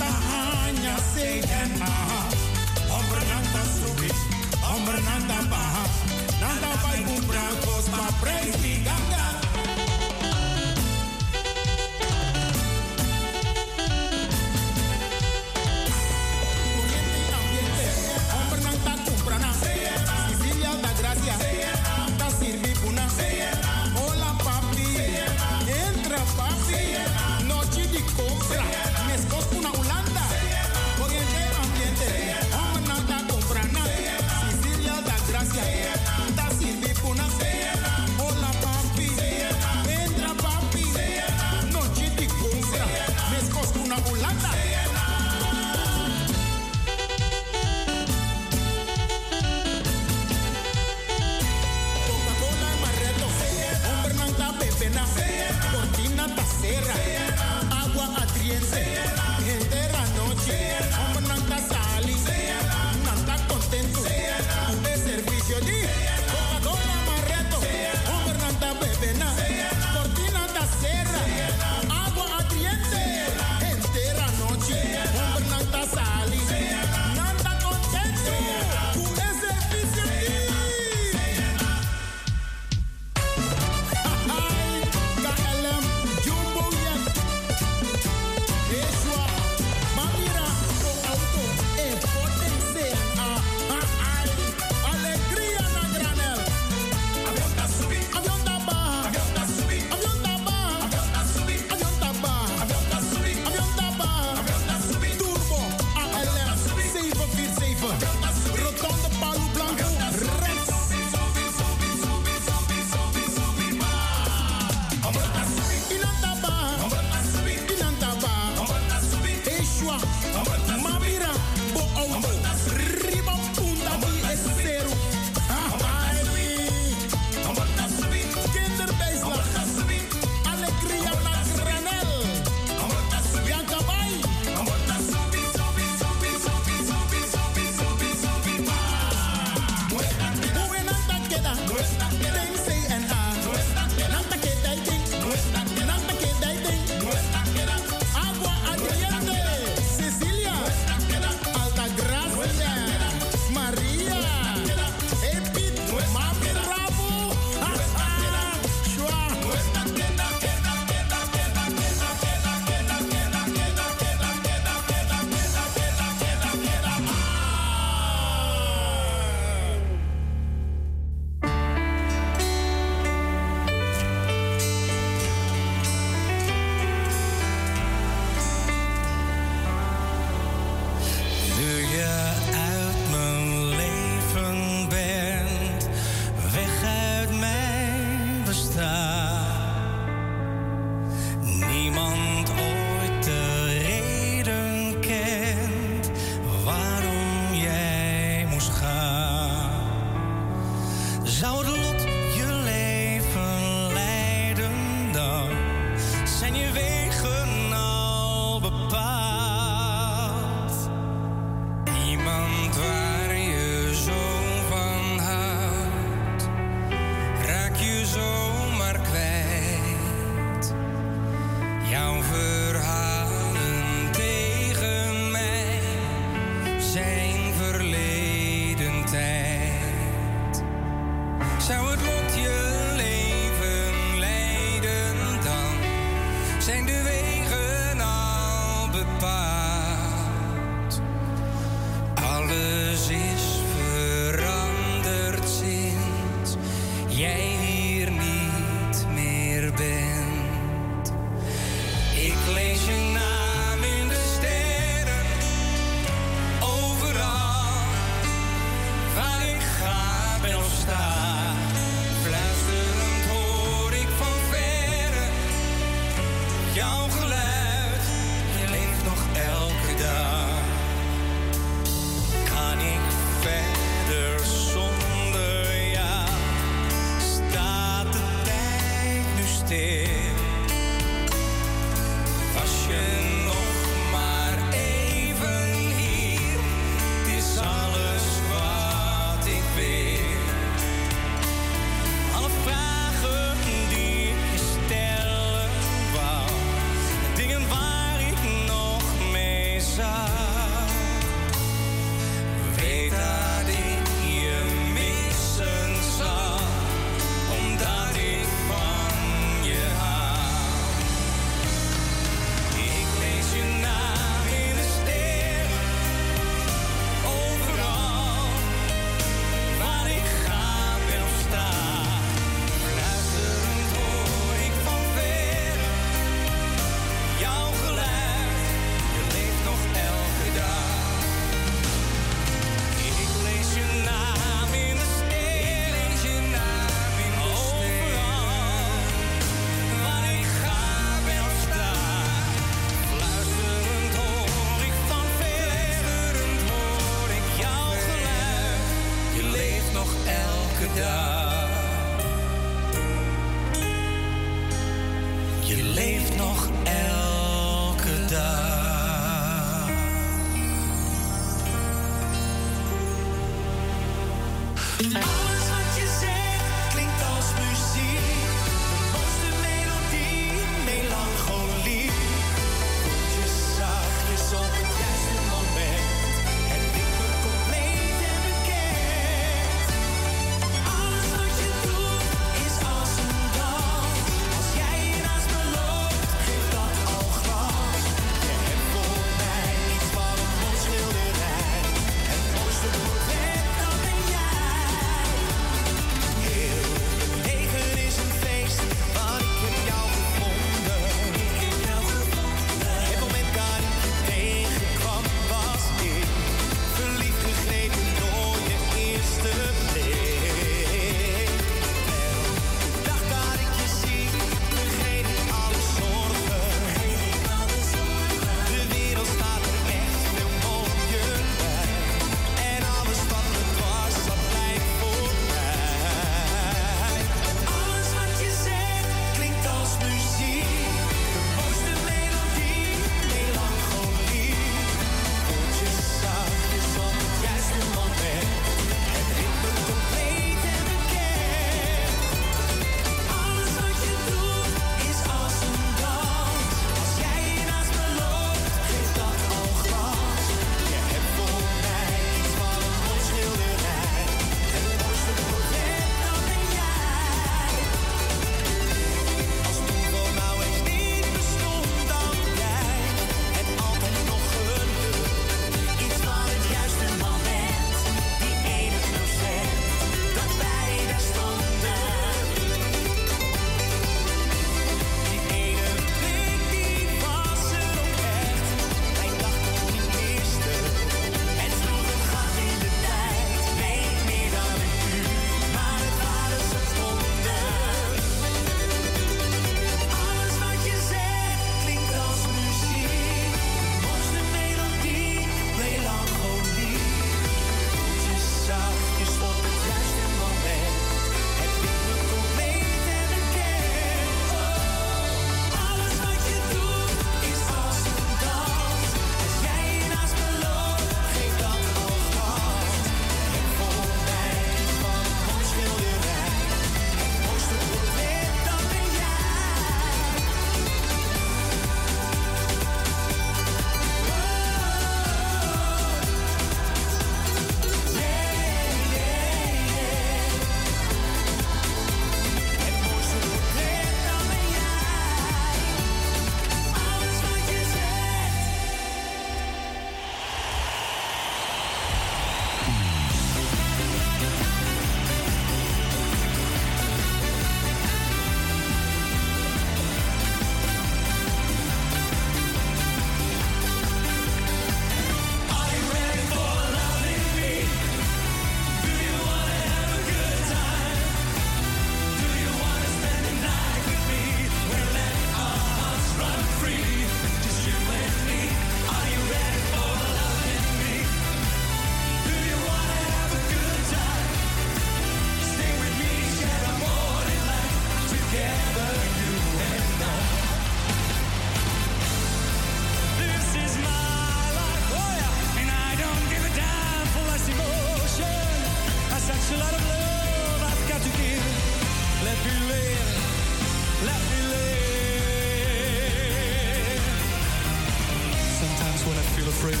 fruit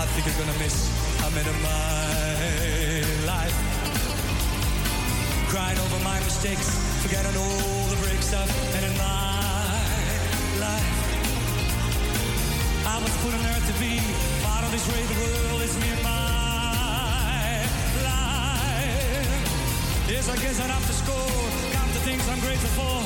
I think I'm gonna miss a minute of my life. Crying over my mistakes Forgetting all the breaks I've had in my life. I was put on earth to be Part of this way the world is me and my life. Yes, I guess I'd have to score Count the things I'm grateful for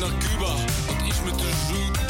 naar Cuba, dat is me te zoet.